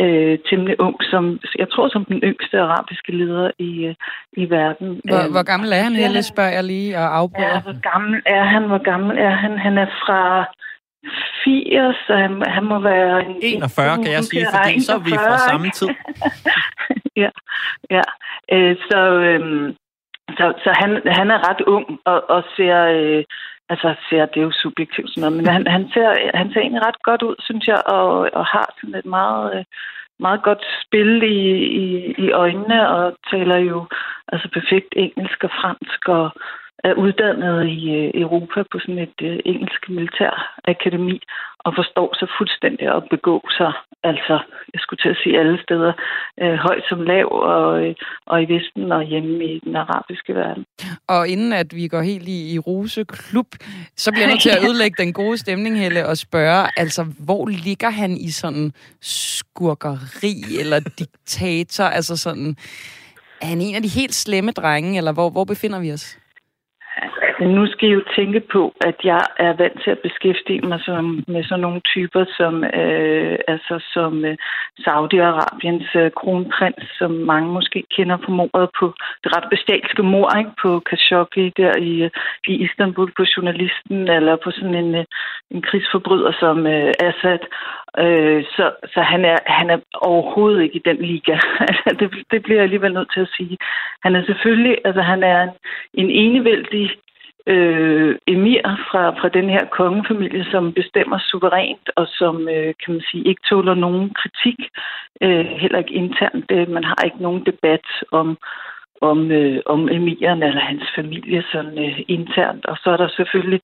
S10: øh, temmelig ung, som jeg tror som den yngste arabiske leder i, øh, i verden.
S2: Hvor, hvor gammel er han, Helle, spørger jeg lige og afbryder.
S10: Ja, hvor gammel er han? Hvor gammel er han? Han er fra 80, så han, han må være... En,
S1: 41, kan jeg sige, fordi så er vi fra samme tid.
S10: ja, ja. Øh, så, øhm, så, så han, han er ret ung og, og ser... Øh, altså ser, det er jo subjektivt sådan noget, men han, han, ser, han ser egentlig ret godt ud, synes jeg, og, og har sådan et meget, øh, meget godt spil i, i, i øjnene, og taler jo altså perfekt engelsk og fransk, og er uddannet i øh, Europa på sådan et øh, engelsk militærakademi og forstår så fuldstændig at begå sig, altså jeg skulle til at sige alle steder, øh, højt som lav og, øh, og i Vesten og hjemme i den arabiske verden.
S2: Og inden at vi går helt i, i Rose Klub, så bliver jeg nødt til at ødelægge den gode stemning, Helle, og spørge, altså hvor ligger han i sådan skurkeri eller diktator, altså sådan, er han en af de helt slemme drenge, eller hvor, hvor befinder vi os?
S10: Men nu skal I jo tænke på, at jeg er vant til at beskæftige mig som, med sådan nogle typer som, øh, altså som øh, Saudi-Arabiens øh, kronprins, som mange måske kender på mordet på det ret bestialske mor ikke? på Khashoggi der i, øh, i Istanbul på journalisten, eller på sådan en, øh, en krigsforbryder som øh, Assad. Øh, så så han, er, han er overhovedet ikke i den liga. Altså, det, det bliver jeg alligevel nødt til at sige. Han er selvfølgelig, altså han er en, en enevældig øh, emir fra, fra den her kongefamilie, som bestemmer suverænt, og som, øh, kan man sige, ikke tåler nogen kritik, øh, heller ikke internt. Det, man har ikke nogen debat om, om, øh, om emiren eller hans familie sådan øh, internt. Og så er der selvfølgelig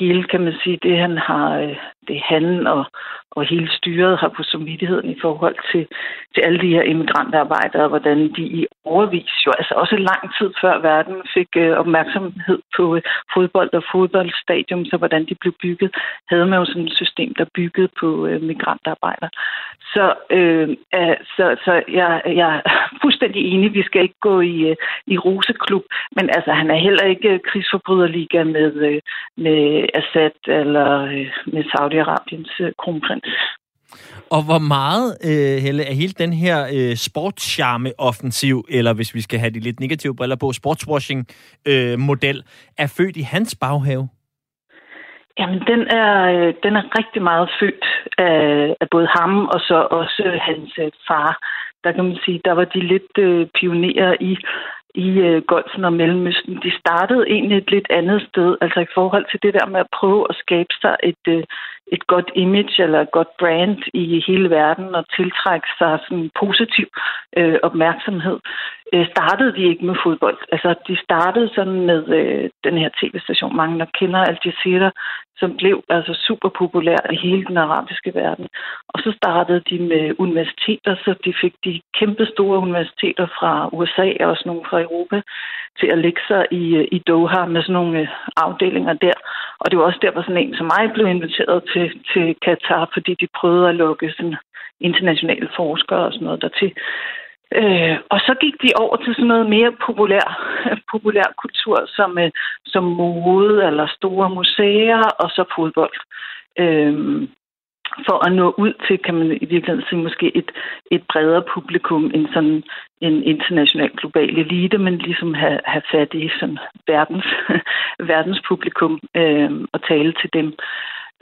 S10: hele, kan man sige, det han har, øh, det han og, og hele styret har på samvittigheden i forhold til, til alle de her immigrantarbejdere, hvordan de i overvis, jo altså også lang tid før verden fik øh, opmærksomhed på øh, fodbold og fodboldstadium, så hvordan de blev bygget, havde man jo sådan et system, der byggede på øh, migrantarbejdere. Så, øh, øh, så, så jeg, jeg er fuldstændig enig, vi skal ikke gå i, øh, i roseklub, men altså han er heller ikke øh, krigsforbryderliga med, øh, med Assad eller øh, med Saudi-Arabiens øh, kronprins.
S1: Og hvor meget, øh, Helle, er hele den her øh, sportscharme-offensiv, eller hvis vi skal have de lidt negative briller på, sportswashing-model, øh, er født i hans baghave?
S10: Jamen, den er, øh, den er rigtig meget født af, af både ham og så også hans øh, far. Der kan man sige, der var de lidt øh, pionerer i i øh, Golfen og Mellemøsten, de startede egentlig et lidt andet sted, altså i forhold til det der med at prøve at skabe sig et, øh, et godt image eller et godt brand i hele verden og tiltrække sig sådan positiv øh, opmærksomhed. Øh, startede de ikke med fodbold. Altså, de startede sådan med øh, den her tv-station, mange der kender Al Jazeera, som blev altså super populær i hele den arabiske verden. Og så startede de med universiteter, så de fik de kæmpe store universiteter fra USA og også nogle fra Europa til at lægge sig i, øh, i Doha med sådan nogle øh, afdelinger der. Og det var også der, hvor sådan en som mig blev inviteret til, til Katar, fordi de prøvede at lukke sådan internationale forskere og sådan noget dertil. Øh, og så gik de over til sådan noget mere populær, populær kultur, som, øh, som mode eller store museer og så fodbold. Øh, for at nå ud til, kan man i virkeligheden sige, måske et, et bredere publikum end sådan en international global elite, men ligesom have, have fat i sådan verdens, verdens publikum øh, og tale til dem.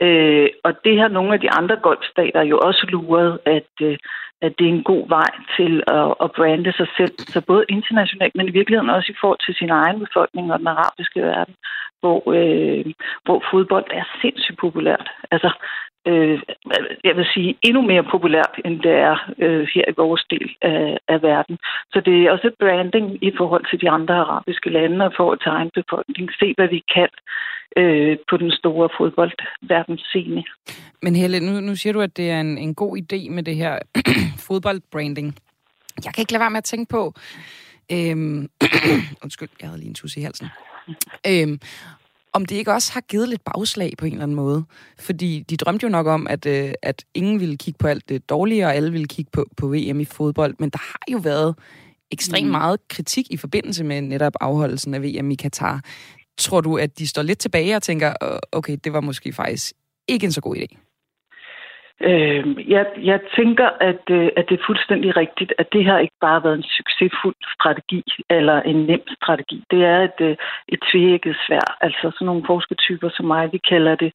S10: Øh, og det har nogle af de andre golfstater jo også luret, at, øh, at det er en god vej til at, at brande sig selv, så både internationalt, men i virkeligheden også i forhold til sin egen befolkning og den arabiske verden, hvor, øh, hvor fodbold er sindssygt populært. Altså, øh, jeg vil sige, endnu mere populært, end det er øh, her i vores del af, af verden. Så det er også et branding i forhold til de andre arabiske lande, og i forhold til egen befolkning. Se, hvad vi kan øh, på den store fodboldverdensscene.
S2: Men Helle, nu, nu siger du, at det er en, en god idé med det her fodboldbranding. Jeg kan ikke lade være med at tænke på... Øhm, undskyld, jeg havde lige en tus i halsen. Øhm, om det ikke også har givet lidt bagslag på en eller anden måde. Fordi de drømte jo nok om, at, øh, at ingen ville kigge på alt det dårlige, og alle ville kigge på, på VM i fodbold. Men der har jo været ekstremt mm. meget kritik i forbindelse med netop afholdelsen af VM i Katar tror du, at de står lidt tilbage og tænker, okay, det var måske faktisk ikke en så god idé?
S10: Øh, jeg, jeg tænker, at, øh, at det er fuldstændig rigtigt, at det har ikke bare været en succesfuld strategi eller en nem strategi. Det er et, øh, et tvækket svær. Altså sådan nogle forskertyper som mig, vi kalder det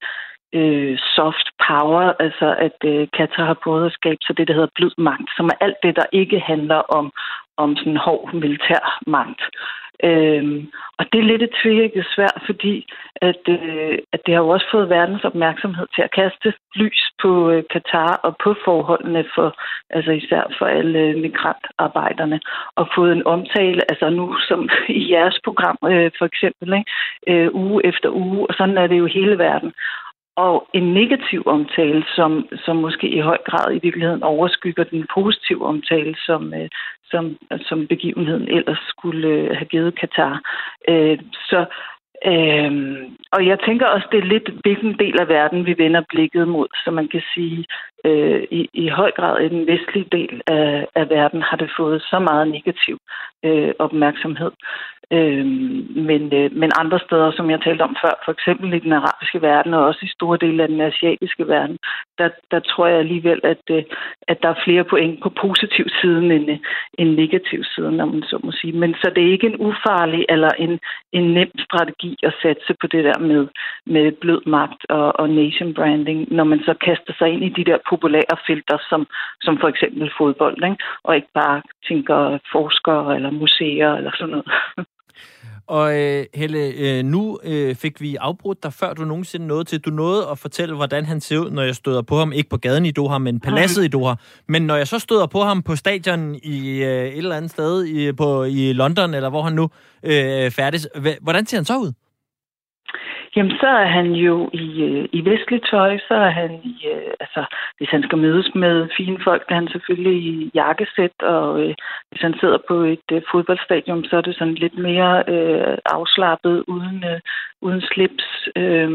S10: øh, soft power, altså at øh, Katar har prøvet at skabe sig det, der hedder blød magt, som er alt det, der ikke handler om, om sådan hård militær magt. Øhm, og det er lidt et tvækket svært, fordi at, øh, at det har jo også fået verdens opmærksomhed til at kaste lys på øh, Katar og på forholdene for, altså især for alle øh, migrantarbejderne, og fået en omtale, altså nu som i jeres program øh, for eksempel, ikke? Øh, uge efter uge, og sådan er det jo hele verden og en negativ omtale, som, som måske i høj grad i virkeligheden overskygger den positive omtale, som, øh, som, som begivenheden ellers skulle øh, have givet Katar. Øh, så øh, og jeg tænker også, det er lidt, hvilken del af verden vi vender blikket mod. Så man kan sige, øh, i, i høj grad i den vestlige del af, af verden har det fået så meget negativ øh, opmærksomhed. Øh, men, øh, men andre steder, som jeg talte om før, for eksempel i den arabiske verden og også i store dele af den asiatiske verden, der, der tror jeg alligevel, at, øh, at der er flere point på positiv siden end, øh, end negativ siden, når man så må sige. Men så det er ikke en ufarlig eller en, en nem strategi at satse på det der med, med blød magt og, og nation branding, når man så kaster sig ind i de der populære felter, som, som for eksempel fodbold, ikke? og ikke bare tænker forskere eller museer eller sådan noget.
S1: Og øh, Helle, øh, nu øh, fik vi afbrudt dig, før du nogensinde nåede til. Du nåede at fortælle, hvordan han ser ud, når jeg støder på ham. Ikke på gaden i Doha, men paladset i Doha. Men når jeg så støder på ham på stadion i et eller andet sted i, på, i London, eller hvor han nu øh, færdes, hvordan ser han så ud?
S10: Jamen, så er han jo i, øh, i vestligt tøj, så er han i, øh, altså, hvis han skal mødes med fine folk, er han selvfølgelig i jakkesæt, og øh, hvis han sidder på et øh, fodboldstadion, så er det sådan lidt mere øh, afslappet, uden, øh, uden slips. Øh,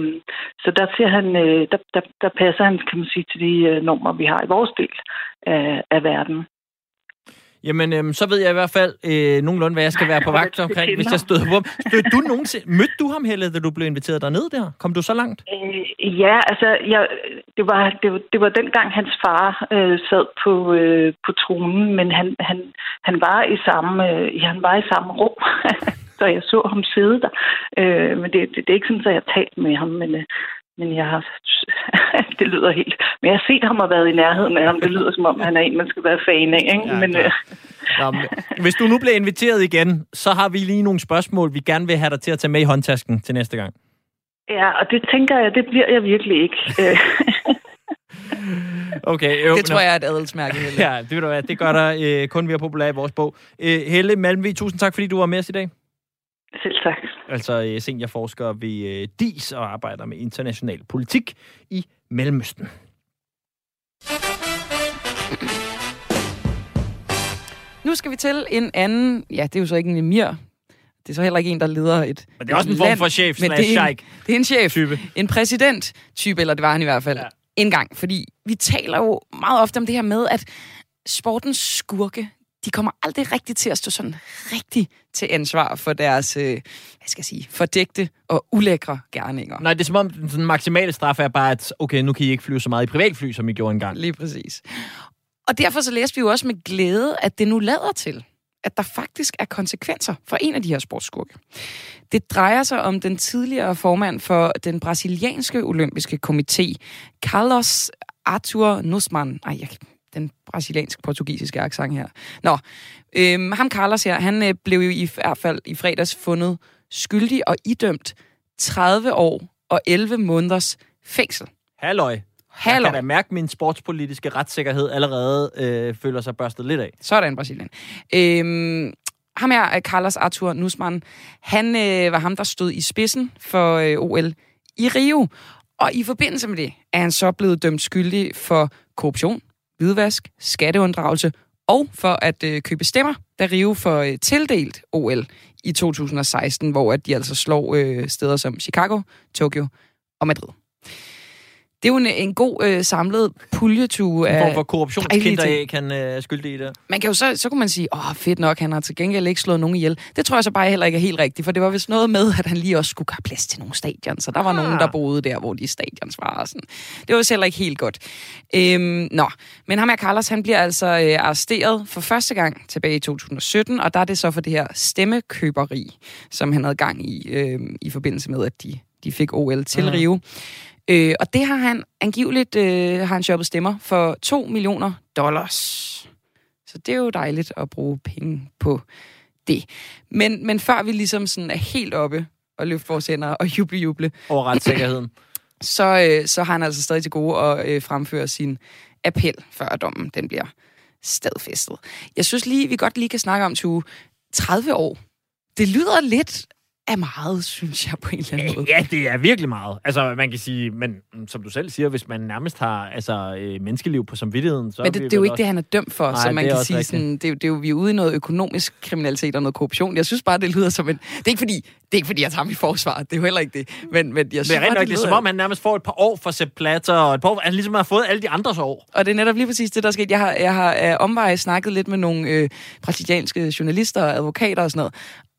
S10: så der ser han, øh, der, der, der passer han, kan man sige, til de øh, normer, vi har i vores del af, af verden.
S1: Jamen, øhm, så ved jeg i hvert fald øh, nogenlunde, hvad jeg skal være på vagt omkring, hvis jeg støder på ham. Du nogensinde, mødte du ham, Helle, da du blev inviteret derned der? Kom du så langt?
S10: Øh, ja, altså, jeg, det, var, det, var, det var dengang hans far øh, sad på, øh, på tronen, men han, han, han, var i samme, øh, han var i samme rum, så jeg så ham sidde der. Øh, men det, det, det er ikke sådan, at jeg har talt med ham, men, øh, men jeg har, det lyder helt... Men jeg har set ham og været i nærheden af ham. Det lyder som om, han er en, man skal være fan af. Ikke?
S1: Ja,
S10: men, øh,
S1: Nå, men, hvis du nu bliver inviteret igen, så har vi lige nogle spørgsmål, vi gerne vil have dig til at tage med i håndtasken til næste gang.
S10: ja, og det tænker jeg, det bliver jeg virkelig ikke.
S1: Okay, jo,
S2: Det tror jeg er et adelsmærke. Helle.
S1: Ja, det, ved du hvad, det gør der øh, kun, vi er populære i vores bog. Øh, Helle Malmvig, tusind tak, fordi du var med os i dag.
S10: Selv tak.
S1: Altså øh, seniorforsker ved øh, DIS og arbejder med international politik i Mellemøsten.
S2: Nu skal vi til en anden... Ja, det er jo så ikke en emir. Det er så heller ikke en, der leder et
S1: Men det er også en form
S2: land,
S1: for chef
S2: men det er en, det er en chef.
S1: Type.
S2: En præsident-type, eller det var han i hvert fald.
S1: Ja.
S2: En gang. Fordi vi taler jo meget ofte om det her med, at sportens skurke, de kommer aldrig rigtigt til at stå sådan rigtig til ansvar for deres, øh, hvad skal jeg sige, fordægte og ulækre gerninger.
S1: Nej, det er som om den sådan maksimale straf er bare, at okay, nu kan I ikke flyve så meget i privatfly, som I gjorde engang.
S2: Lige præcis. Og derfor så læste vi jo også med glæde, at det nu lader til, at der faktisk er konsekvenser for en af de her sportsskurke. Det drejer sig om den tidligere formand for den brasilianske olympiske komité, Carlos Arthur Nussmann. Ej, jeg, den brasiliansk-portugisiske accent her. Nå, øhm, ham Carlos her, han øh, blev jo i hvert fald i fredags fundet skyldig og idømt 30 år og 11 måneders fængsel.
S1: Halløj. Jeg
S2: Halløj.
S1: kan da mærke, at min sportspolitiske retssikkerhed allerede øh, føler sig børstet lidt af.
S2: Sådan, Brasilien. Øhm, ham her, er Carlos Arthur Nussmann, han øh, var ham, der stod i spidsen for øh, OL i Rio. Og i forbindelse med det er han så blevet dømt skyldig for korruption, hvidvask, skatteunddragelse og for at øh, købe stemmer, da Rio får øh, tildelt OL i 2016, hvor at de altså slår øh, steder som Chicago, Tokyo og Madrid. Det er jo en, en god øh, samlet puljetue af dejlige
S1: korruptionskinder kan øh, skylde i det.
S2: Man kan jo så, så kunne man sige, åh, fedt nok, han har til gengæld ikke slået nogen ihjel. Det tror jeg så bare heller ikke er helt rigtigt, for det var vist noget med, at han lige også skulle have plads til nogle stadion, så der var ah. nogen, der boede der, hvor de stadions var. Og sådan. Det var vist heller ikke helt godt. Øhm, nå, men ham her, Carlos, han bliver altså øh, arresteret for første gang tilbage i 2017, og der er det så for det her stemmekøberi, som han havde gang i, øh, i forbindelse med, at de, de fik OL til mm. Rio. Øh, og det har han angiveligt øh, har han shoppet stemmer for 2 millioner dollars. Så det er jo dejligt at bruge penge på det. Men, men før vi ligesom sådan er helt oppe og løfte vores hænder og juble, juble,
S1: Over retssikkerheden.
S2: så, øh, så har han altså stadig til gode at øh, fremføre sin appel, før dommen den bliver stadfæstet. Jeg synes lige, vi godt lige kan snakke om, Tue, 30 år. Det lyder lidt af meget, synes jeg, på en eller anden måde.
S1: Ja, det er virkelig meget. Altså, man kan sige, men som du selv siger, hvis man nærmest har altså, øh, menneskeliv på samvittigheden, så
S2: Men det, det er jo ikke
S1: også...
S2: det, han er dømt for,
S1: Nej,
S2: så man
S1: er
S2: kan sige
S1: rigtigt.
S2: sådan, det, er, det er jo, vi er ude i noget økonomisk kriminalitet og noget korruption. Jeg synes bare, det lyder som en... Det er ikke fordi, det er ikke fordi jeg tager ham i forsvar, det er jo heller ikke det. Men, men jeg synes
S1: er
S2: bare,
S1: nok, det er som om, han nærmest får et par år for Sepp Blatter, og et par år, han ligesom har fået alle de andres år.
S2: Og det er netop lige præcis det, der er sket. Jeg har, jeg har af omveje snakket lidt med nogle øh, brasilianske journalister og advokater og sådan noget.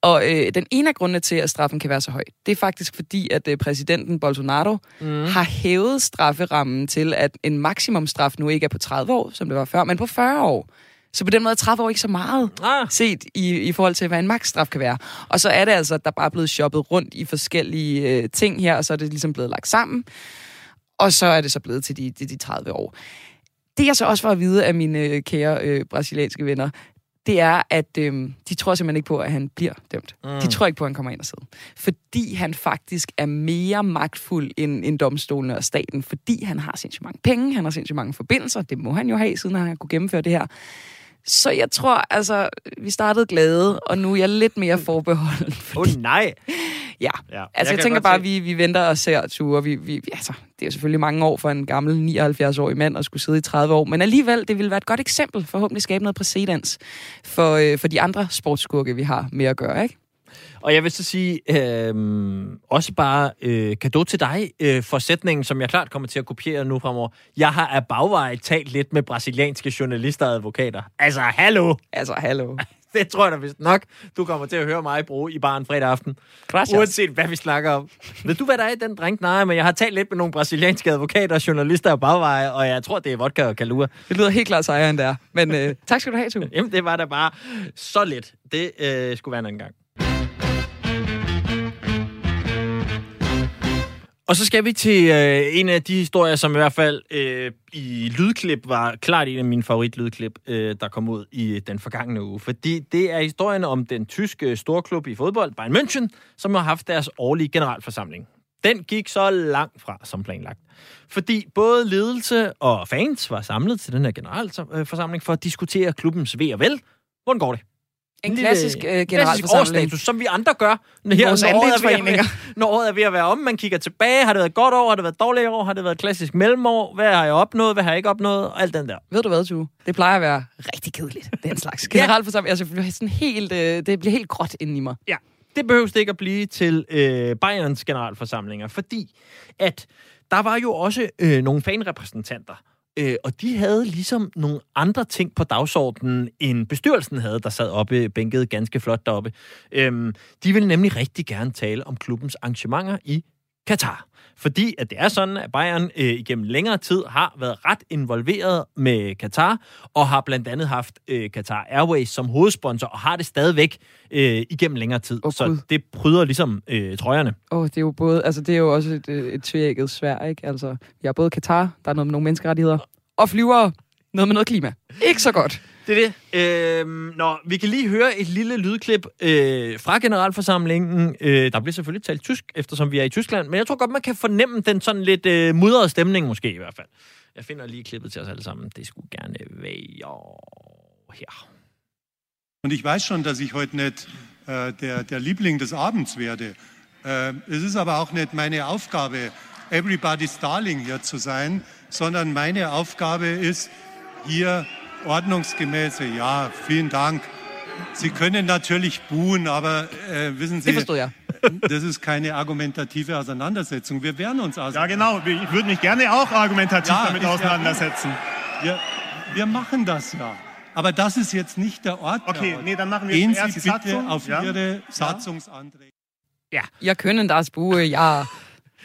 S2: Og øh, den ene af grundene til, at straffen kan være så høj, det er faktisk fordi, at øh, præsidenten Bolsonaro mm. har hævet strafferammen til, at en maksimumstraf nu ikke er på 30 år, som det var før, men på 40 år. Så på den måde er 30 år ikke så meget
S1: Ah.
S2: set i, i forhold til, hvad en maksstraf kan være. Og så er det altså, at der bare er blevet shoppet rundt i forskellige øh, ting her, og så er det ligesom blevet lagt sammen. Og så er det så blevet til de, de, de 30 år. Det jeg så også får at vide af mine øh, kære øh, brasilianske venner, det er, at øh, de tror simpelthen ikke på, at han bliver dømt. Mm. De tror ikke på, at han kommer ind og sidder. Fordi han faktisk er mere magtfuld end, end domstolene og staten. Fordi han har sindssygt mange penge, han har sindssygt mange forbindelser. Det må han jo have, siden han har kunne gennemføre det her. Så jeg tror, altså, vi startede glade, og nu er jeg lidt mere forbeholden.
S1: Åh oh, nej!
S2: Ja,
S1: Ja,
S2: altså jeg, jeg tænker bare, at vi, vi venter og ser ture. Vi, vi, altså, det er selvfølgelig mange år for en gammel 79-årig mand at skulle sidde i 30 år, men alligevel, det vil være et godt eksempel, forhåbentlig skabe noget præcedens for, øh, for de andre sportsskurke, vi har med at gøre, ikke?
S1: Og jeg vil så sige, øh, også bare øh, kado til dig øh, for sætningen, som jeg klart kommer til at kopiere nu fremover. Jeg har af bagvej talt lidt med brasilianske journalister og advokater. Altså, hallo!
S2: Altså, hallo.
S1: Det tror jeg da vist nok, du kommer til at høre mig bruge i baren fredag aften.
S2: Gracias.
S1: Uanset hvad vi snakker om. Ved du, hvad der er i den drink? Nej, men jeg har talt lidt med nogle brasilianske advokater og journalister af bagveje, og jeg tror, det er vodka og kalua.
S2: Det lyder helt klart sejere end det er. Men øh, tak skal du have, Tue.
S1: Jamen, det var da bare så let. Det øh, skulle være en anden gang. Og så skal vi til øh, en af de historier, som i hvert fald øh, i lydklip var klart en af mine favoritlydklip, øh, der kom ud i den forgangne uge. Fordi det er historien om den tyske storklub i fodbold, Bayern München, som har haft deres årlige generalforsamling. Den gik så langt fra som planlagt. Fordi både ledelse og fans var samlet til den her generalforsamling for at diskutere klubbens ved og vel. Hvordan går det?
S2: En
S1: lille-
S2: klassisk øh, generalforsamling.
S1: som vi andre gør. Her,
S2: Vores
S1: når, året er ved når året er ved at være om, man kigger tilbage. Har det været et godt år? Har det været et dårligt år? Har det været et klassisk mellemår? Hvad har jeg opnået? Hvad har jeg ikke opnået? Og alt den der.
S2: Ved du hvad, Tue? Det plejer at være rigtig kedeligt, den slags. Generalforsamling, altså, det bliver sådan helt, øh, det bliver helt gråt inden i mig.
S1: Ja, det behøves det ikke at blive til øh, Bayerns generalforsamlinger, fordi at der var jo også øh, nogle fanrepræsentanter, øh, og de havde ligesom nogle andre ting på dagsordenen, end bestyrelsen havde, der sad oppe, bænket ganske flot deroppe. Øhm, de ville nemlig rigtig gerne tale om klubbens arrangementer i Katar. Fordi at det er sådan, at Bayern øh, igennem længere tid har været ret involveret med Katar, og har blandt andet haft øh, Qatar Airways som hovedsponsor, og har det stadigvæk øh, igennem længere tid.
S2: Åh,
S1: så
S2: Gud.
S1: det pryder ligesom øh, trøjerne.
S2: Åh, oh, det er jo både, altså det er jo også et, øh, et tvækket svær, ikke? Altså, vi har både Katar, der er noget med nogle menneskerettigheder, og flyvere, noget med noget klima. Ikke så godt.
S1: Det er det. Øhm, nå, vi kan lige høre et lille lydklip øh, fra generalforsamlingen. Øh, der bliver selvfølgelig talt tysk, eftersom vi er i Tyskland, men jeg tror godt, man kan fornemme den sådan lidt øh, mudrede stemning, måske i hvert fald. Jeg finder lige klippet til os alle sammen. Det skulle gerne være her.
S11: Und ich weiß schon, dass ich heute nicht äh, der, der Liebling des Abends werde. Äh, es ist aber auch nicht meine Aufgabe, everybody's darling hier zu sein, sondern meine Aufgabe ist, hier ordnungsgemäße, ja, vielen Dank. Sie können natürlich buhen, aber äh, wissen Sie,
S2: forstod jeg.
S11: das ist keine argumentative Auseinandersetzung. Wir wehren uns aus.
S12: Ja, genau. Ich würde mich gerne auch argumentativ
S11: Ja,
S12: damit
S11: ist ja
S12: auseinandersetzen.
S11: Wir, wir machen das ja. Aber das ist jetzt nicht der Ort.
S12: Okay,
S11: der Ort.
S12: nee, dann machen wir
S11: Gehen Sie
S12: die
S11: bitte
S12: Satzung,
S11: auf
S12: ja?
S11: Ihre Satzungsanträge.
S1: Ja.
S2: Ihr können das, Bue, ja.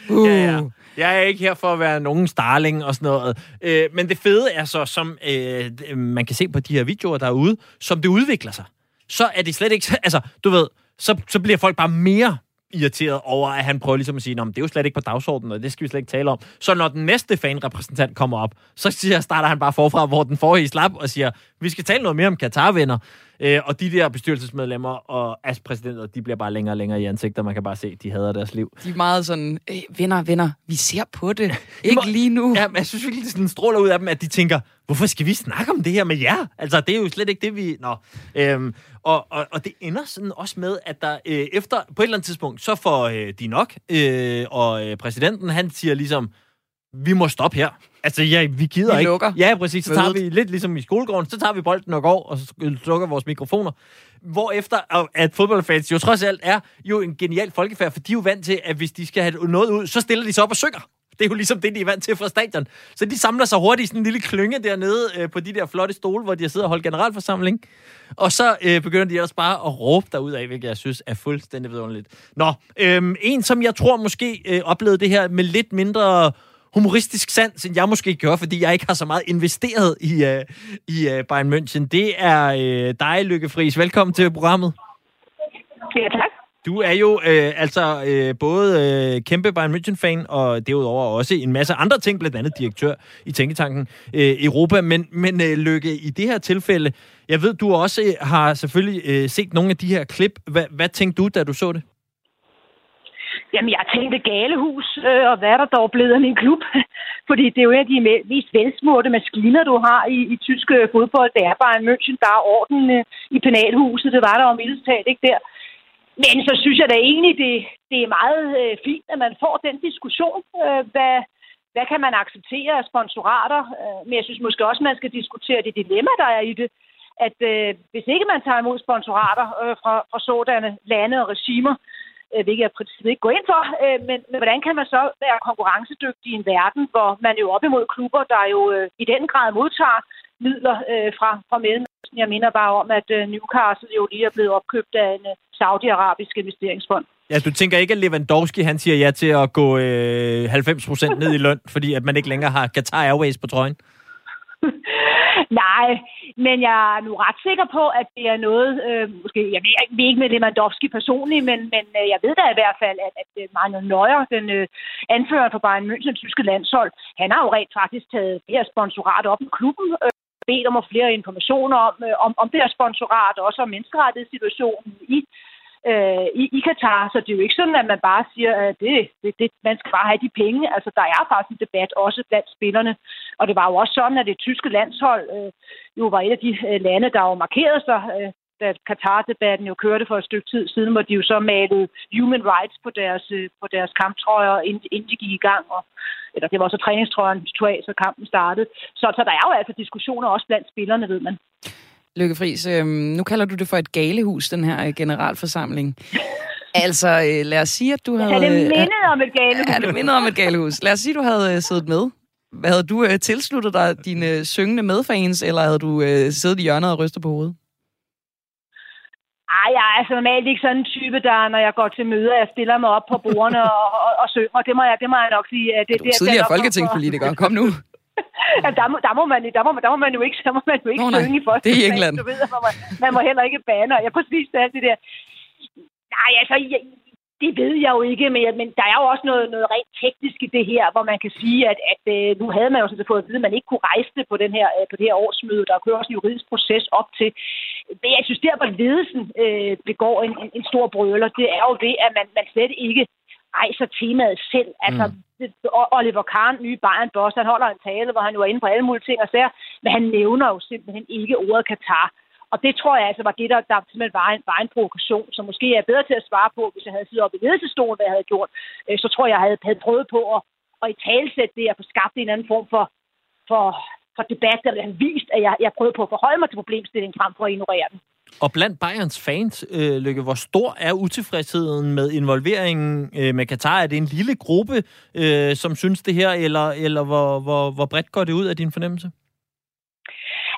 S2: Uh.
S1: Ja, ja. Jeg er ikke her for at være nogen starling og sådan noget. Øh, men det fede er så, som øh, man kan se på de her videoer derude, som det udvikler sig, så er det slet ikke... Altså, du ved, så, så bliver folk bare mere irriteret over, at han prøver ligesom at sige, at det er jo slet ikke på dagsordenen, og det skal vi slet ikke tale om. Så når den næste fanrepræsentant kommer op, så siger, starter han bare forfra, hvor den forrige slap, og siger, vi skal tale noget mere om Katar-venner. Øh, og de der bestyrelsesmedlemmer og AS-præsidenter, de bliver bare længere og længere i ansigter. Man kan bare se, at de hader deres liv.
S2: De er meget sådan, øh, venner, venner, vi ser på det. Ikke lige nu.
S1: Ja, men jeg synes virkelig, det sådan stråler ud af dem, at de tænker, hvorfor skal vi snakke om det her med jer? Altså, det er jo slet ikke det, vi... Nå. Øhm, og, og, og det ender sådan også med, at der øh, efter, på et eller andet tidspunkt, så får øh, de nok, øh, og øh, præsidenten, han siger ligesom, vi må stoppe her. Altså, ja, vi gider
S2: Vi
S1: ikke.
S2: lukker
S1: Ja, præcis. Så tager vi lidt ligesom i skolegården, så tager vi bolden og går, og så slukker vores mikrofoner. Hvorefter, at fodboldfans jo trods alt er jo en genial folkefærd, for de er jo vant til, at hvis de skal have noget ud, så stiller de sig op og synger. Det er jo ligesom det, de er vant til fra stadion. Så de samler sig hurtigt i sådan en lille klynge dernede øh, på de der flotte stole, hvor de har siddet og holdt generalforsamling. Og så øh, begynder de ellers bare at råbe derud af, hvilket jeg synes er fuldstændig vidunderligt. Nå, øh, en som jeg tror måske øh, oplevede det her med lidt mindre humoristisk sans, end jeg måske gør, fordi jeg ikke har så meget investeret i, øh, i øh, Bayern München. Det er øh, dig, Lykke Friis. Velkommen til programmet.
S13: Ja, tak.
S1: Du er jo øh, altså øh, både øh, kæmpe Bayern München-fan, og derudover også en masse andre ting, blandt andet direktør i Tænketanken øh, Europa. Men, men øh, Lykke, i det her tilfælde, jeg ved, du også øh, har selvfølgelig øh, set nogle af de her klip. Hva, hvad tænkte du, da du så det?
S13: Jamen, jeg tænkte galehus, øh, og hvad er der dog blevet af min klub? Fordi det er jo en af de mest velsmurte maskiner, du har i, i tysk øh, fodbold. Det er bare en München, der er orden øh, i penalhuset. Det var der om talt ikke der. Men så synes jeg da egentlig, det, det er meget øh, fint, at man får den diskussion. Øh, hvad, hvad kan man acceptere af sponsorater? Øh, men jeg synes måske også, man skal diskutere det dilemma, der er i det. At øh, hvis ikke man tager imod sponsorater øh, fra, fra sådanne lande og regimer, øh, Øh, hvilket jeg præcis princippet ikke går ind for, øh, men, men hvordan kan man så være konkurrencedygtig i en verden, hvor man jo op imod klubber, der jo øh, i den grad modtager midler øh, fra, fra Mellemøsten. Jeg minder bare om, at øh, Newcastle jo lige er blevet opkøbt af en øh, saudiarabisk investeringsfond.
S1: Ja, du tænker ikke, at Lewandowski han siger ja til at gå øh, 90% ned i løn, fordi at man ikke længere har Qatar Airways på trøjen?
S13: Nej, men jeg er nu ret sikker på, at det er noget, øh, måske, jeg ved ikke, ved ikke med Lewandowski personligt, men, men øh, jeg ved da i hvert fald, at, at øh, Manuel Neuer, den øh, anfører for Bayern München, tyske landshold, han har jo rent faktisk taget det her sponsorat op med klubben, øh, bedt om at flere informationer om, øh, om, om det her sponsorat, og også om menneskerettighedssituationen i øh, i, i Katar. Så det er jo ikke sådan, at man bare siger, at det, det, det, man skal bare have de penge. Altså, der er faktisk en debat også blandt spillerne. Og det var jo også sådan, at det tyske landshold øh, jo var et af de øh, lande, der jo markerede sig, øh, da Katar-debatten jo kørte for et stykke tid siden, hvor de jo så malede human rights på deres, øh, på deres kamptrøjer, inden, inden de gik i gang. Og, eller det var så træningstrøjen, tog af, så kampen startede. Så, så der er jo altså diskussioner også blandt spillerne, ved man.
S2: Lykke Friis, øh, nu kalder du det for et galehus, den her øh, generalforsamling. Altså, øh, lad os sige, at du havde...
S13: Er det
S2: øh,
S13: mindet om et galehus?
S2: Er det mindet om et galehus? Lad os sige, at du havde øh, siddet med. Hvad havde du øh, tilsluttet dig dine øh, syngende medfans, eller havde du øh, siddet i hjørnet og rystet på hovedet?
S13: Ej, jeg er altså normalt ikke sådan en type, der når jeg går til møder, jeg stiller mig op på bordene og, og, og synger. Det må jeg, det må jeg nok sige. at Det,
S2: Du
S13: det,
S2: er tidligere folketingspolitiker. Kom nu.
S13: Ja, der, må, der, må man, der, må, der må man jo ikke, der må man jo ikke
S2: nej.
S13: synge i første
S2: Det er i England.
S13: Du ved, man, må, man må heller ikke bane. Jeg præcis det, alt det der. Nej, altså, jeg, det ved jeg jo ikke, men, men der er jo også noget, noget rent teknisk i det her, hvor man kan sige, at, at øh, nu havde man jo sådan fået at vide, at man ikke kunne rejse det på, den her, øh, på det her årsmøde. Der kører også en juridisk proces op til. Men jeg synes, der hvor ledelsen øh, begår en, en, en stor brøler, det er jo det, at man, man slet ikke rejser temaet selv. Altså, mm. Oliver Kahn, nye Bayern-boss, han holder en tale, hvor han jo er inde på alle mulige ting og sager, men han nævner jo simpelthen ikke ordet Katar. Og det tror jeg altså var det, der, der simpelthen var en, var en provokation, som måske er bedre til at svare på, hvis jeg havde siddet oppe i ledelsesstolen, hvad jeg havde gjort. Øh, så tror jeg, jeg havde, havde prøvet på at, at i talsætte det og få skabt en anden form for, for, for debat, eller have vist, at jeg, jeg prøvede på at forholde mig til problemstillingen frem for at ignorere den.
S1: Og blandt Bayerns fans, øh, Lykke, hvor stor er utilfredsheden med involveringen øh, med Katar? Er det en lille gruppe, øh, som synes det her, eller, eller hvor, hvor, hvor bredt går det ud af din fornemmelse?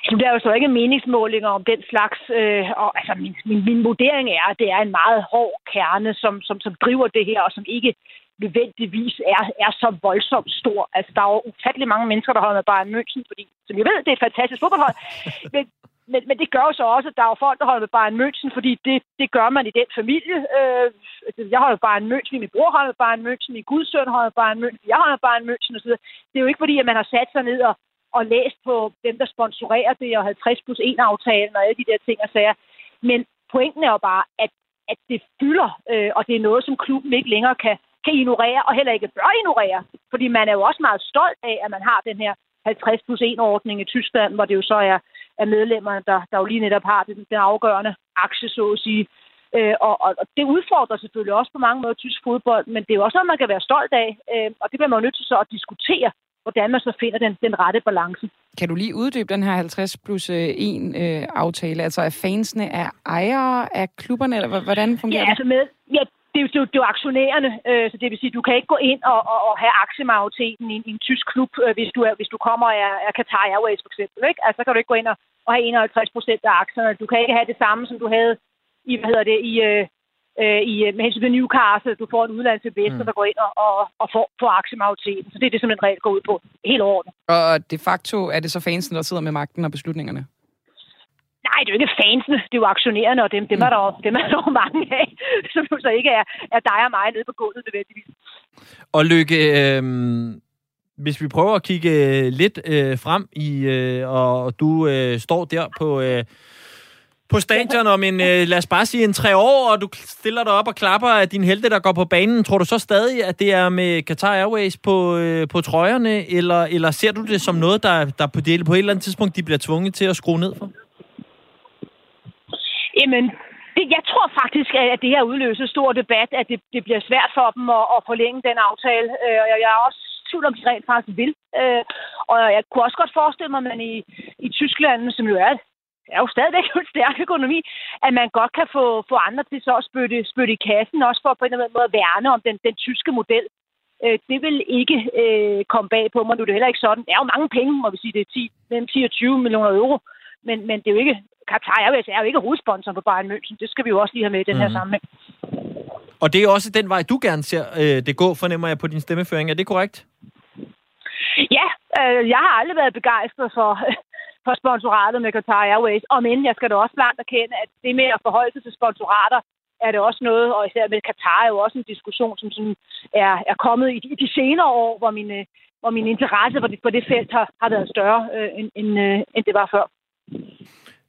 S13: Altså, der er jo så ikke meningsmålinger om den slags, øh, og altså, min, min, min vurdering er, at det er en meget hård kerne, som, som, som driver det her, og som ikke nødvendigvis er, er så voldsomt stor. Altså, der er jo ufattelig mange mennesker, der holder med Bayern München, fordi, som jeg ved, det er et fantastisk fodboldhold. Men, men, men det gør jo så også, at der er jo folk, der holder med Bayern München, fordi det, det gør man i den familie. Øh, altså, jeg holder med Bayern München, min bror holder med Bayern München, min gudsøn holder med Bayern München, jeg holder med Bayern München osv. Det er jo ikke fordi, at man har sat sig ned og, og læst på dem, der sponsorerer det, og 50 plus 1 aftalen og alle de der ting og sager. Men pointen er jo bare, at, at det fylder, øh, og det er noget, som klubben ikke længere kan, kan ignorere, og heller ikke bør ignorere. Fordi man er jo også meget stolt af, at man har den her 50 plus 1 ordning i Tyskland, hvor det jo så er, er medlemmerne, der, der jo lige netop har den, den afgørende aktie, så at sige. Øh, og, og, og det udfordrer selvfølgelig også på mange måder tysk fodbold, men det er jo også noget, man kan være stolt af, øh, og det bliver man jo nødt til så at diskutere, hvordan man så finder den, den rette balance.
S2: Kan du lige uddybe den her 50 plus 1 øh, aftale? Altså er fansene er ejere af klubberne, eller hvordan fungerer
S13: ja,
S2: det?
S13: Altså med, ja, det er, jo, det, er jo, det er jo aktionærerne, øh, så det vil sige, du kan ikke gå ind og, og, og have aktiemajoriteten i, en, i en tysk klub, øh, hvis, du er, hvis du kommer af, af Qatar Airways for eksempel. Ikke? Altså, så kan du ikke gå ind og, og have 51 procent af aktierne. Du kan ikke have det samme, som du havde i, hvad hedder det, i, øh, øh, i, med hensyn til Newcastle. Du får en udlandsinvestor, mm. der går ind og, og, og får, får aktiemajoriteten. Så det er det, som en regel går ud på. Helt overordnet.
S2: Og de facto er det så fansen, der sidder med magten og beslutningerne?
S13: Nej, det er jo ikke fansene, det er jo aktionærerne, og dem, dem, er, der, dem er der jo mange af, som jo så ikke er, er dig og mig nede på gulvet nødvendigvis.
S1: Og Lykke, øh, hvis vi prøver at kigge øh, lidt øh, frem i, øh, og du øh, står der på... Øh, på stadion om en, øh, lad os bare sige, en tre år, og du stiller dig op og klapper af din helte, der går på banen. Tror du så stadig, at det er med Qatar Airways på, øh, på trøjerne, eller, eller ser du det som noget, der, der på, det, på et eller andet tidspunkt, de bliver tvunget til at skrue ned for?
S13: Jamen, det, jeg tror faktisk, at det her udløser stor debat, at det, det bliver svært for dem at, at forlænge den aftale. Øh, og jeg er også tvivl om, de rent faktisk vil. Øh, og jeg kunne også godt forestille mig, at man i, i Tyskland, som jo er, er jo stadigvæk en stærk økonomi, at man godt kan få, få andre til så at spytte, spytte i kassen, også for på en eller anden måde at værne om den, den tyske model. Øh, det vil ikke øh, komme bag på mig. Nu er det heller ikke sådan. Det er jo mange penge, må vi sige. Det er 10, mellem 10 og 20 millioner euro. Men, men det er jo ikke Qatar Airways er jo ikke hovedsponsor på Bayern München. Det skal vi jo også lige have med i den her mm. sammenhæng.
S1: Og det er også den vej, du gerne ser øh, det gå, fornemmer jeg på din stemmeføring. Er det korrekt?
S13: Ja, øh, jeg har aldrig været begejstret for, for sponsoratet med Qatar Airways. Og men jeg skal da også blandt erkende, at det med at forholde sig til sponsorater, er det også noget, og især med Katar er jo også en diskussion, som sådan er, er kommet i de, i de senere år, hvor min, øh, hvor min interesse for det, for det felt har, har været større, øh, end, end, øh, end det var før.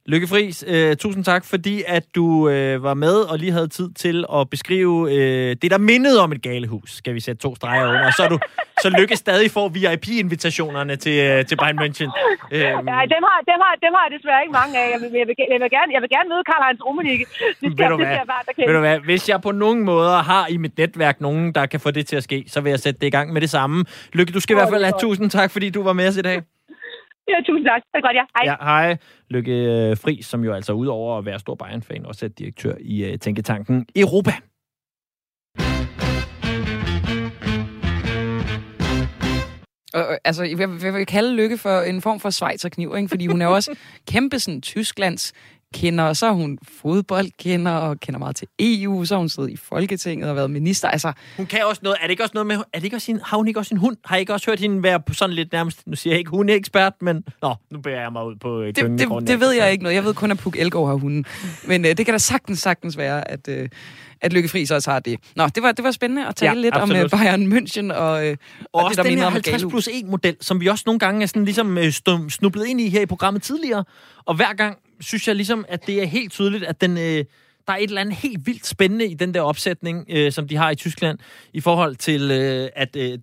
S1: Lykke Friis, øh, tusind tak, fordi at du øh, var med og lige havde tid til at beskrive øh, det, der mindede om et galehus. Skal vi sætte to streger under. Og så, du, så Lykke stadig får VIP-invitationerne til, øh, til Bayern München.
S13: Øh, ja, dem har, dem, har, dem har jeg desværre ikke mange af. Jeg vil, jeg vil, jeg vil, gerne, jeg vil gerne møde Karl-Heinz Rummenigge. Det skal,
S1: ved, du
S13: det
S1: hvad? ved du hvad? Hvis jeg på nogen måder har i mit netværk nogen, der kan få det til at ske, så vil jeg sætte det i gang med det samme. Lykke, du skal oh, i hvert fald have tusind tak, fordi du var med os i dag.
S13: Ja, tusind tak. Det er godt, ja. Hej.
S1: Ja, hej. Lykke øh, Fri, som jo altså udover at være stor Bayern-fan, også er direktør i uh, Tænketanken Europa.
S2: Og, altså, jeg vil, jeg vil kalde Lykke for en form for svejserkniv, ikke? fordi hun er også kæmpe sådan, Tysklands kender, og så er hun fodboldkender og kender meget til EU, så har hun siddet i Folketinget og været minister. Altså,
S1: hun kan også noget, er det ikke også noget med, er det ikke også sin, har hun ikke også sin hund? Har jeg ikke også hørt hende være på sådan lidt nærmest, nu siger jeg ikke, hun er ekspert, men nå, nu bærer jeg mig ud på
S2: det, det, det, ved jeg ikke noget. Jeg ved kun, at Puk Elgård har hunden. Men øh, det kan da sagtens, sagtens være, at, øh, at Lykke Friis også har det. Nå, det var, det var spændende at tale ja, lidt absolut. om uh, Bayern München og, øh,
S1: og, og også det, der den her 50 plus 1 model, som vi også nogle gange er sådan ligesom øh, snublet ind i her i programmet tidligere. Og hver gang synes jeg ligesom, at det er helt tydeligt, at den, øh, der er et eller andet helt vildt spændende i den der opsætning, øh, som de har i Tyskland, i forhold til, øh, at øh,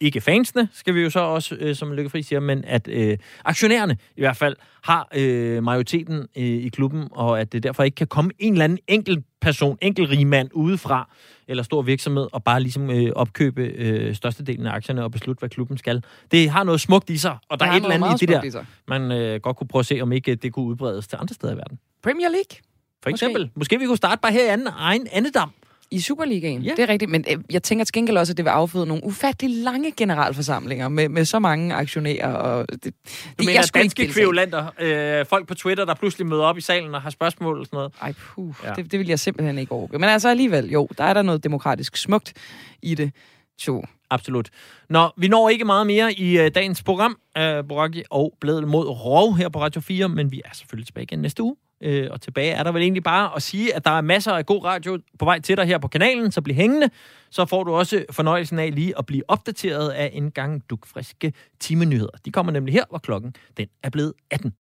S1: ikke fansene, skal vi jo så også, øh, som Lykke Friis siger, men at øh, aktionærerne i hvert fald har øh, majoriteten øh, i klubben, og at det derfor ikke kan komme en eller anden enkelt person, enkelt rigmand udefra, eller stor virksomhed, og bare ligesom øh, opkøbe øh, størstedelen af aktierne og beslutte, hvad klubben skal. Det har noget smukt i sig, og der
S2: Det
S1: er et eller andet i det der,
S2: smukt i sig.
S1: man øh, godt kunne prøve at se, om ikke øh, det kunne udbredes til andre steder i verden.
S2: Premier League.
S1: For eksempel. Måske, Måske vi kunne starte bare her i anden, egen andedam.
S2: I Superligaen,
S1: Ja.
S2: det er rigtigt. Men øh, jeg tænker til gengæld også, at det vil afføde nogle ufattelig lange generalforsamlinger med, med så mange aktionærer. Og det, det,
S1: Du mener
S2: sgu ikke
S1: danske kvævlanter, øh, folk på Twitter, der pludselig møder op i salen og har spørgsmål og sådan noget.
S2: Ej, puh, ja. det, det vil jeg simpelthen ikke overgå. Men altså alligevel, jo, der er der noget demokratisk smukt i det. Jo.
S1: Absolut. Nå, vi når ikke meget mere i øh, dagens program, øh, Boraki og Blædel mod Rov her på Radio 4, men vi er selvfølgelig tilbage igen næste uge. Øh, og tilbage er der vel egentlig bare at sige, at der er masser af god radio på vej til dig her på kanalen, så bliv hængende. Så får du også fornøjelsen af lige at blive opdateret af en gang dukfriske timenyheder. De kommer nemlig her, hvor klokken den er blevet 18.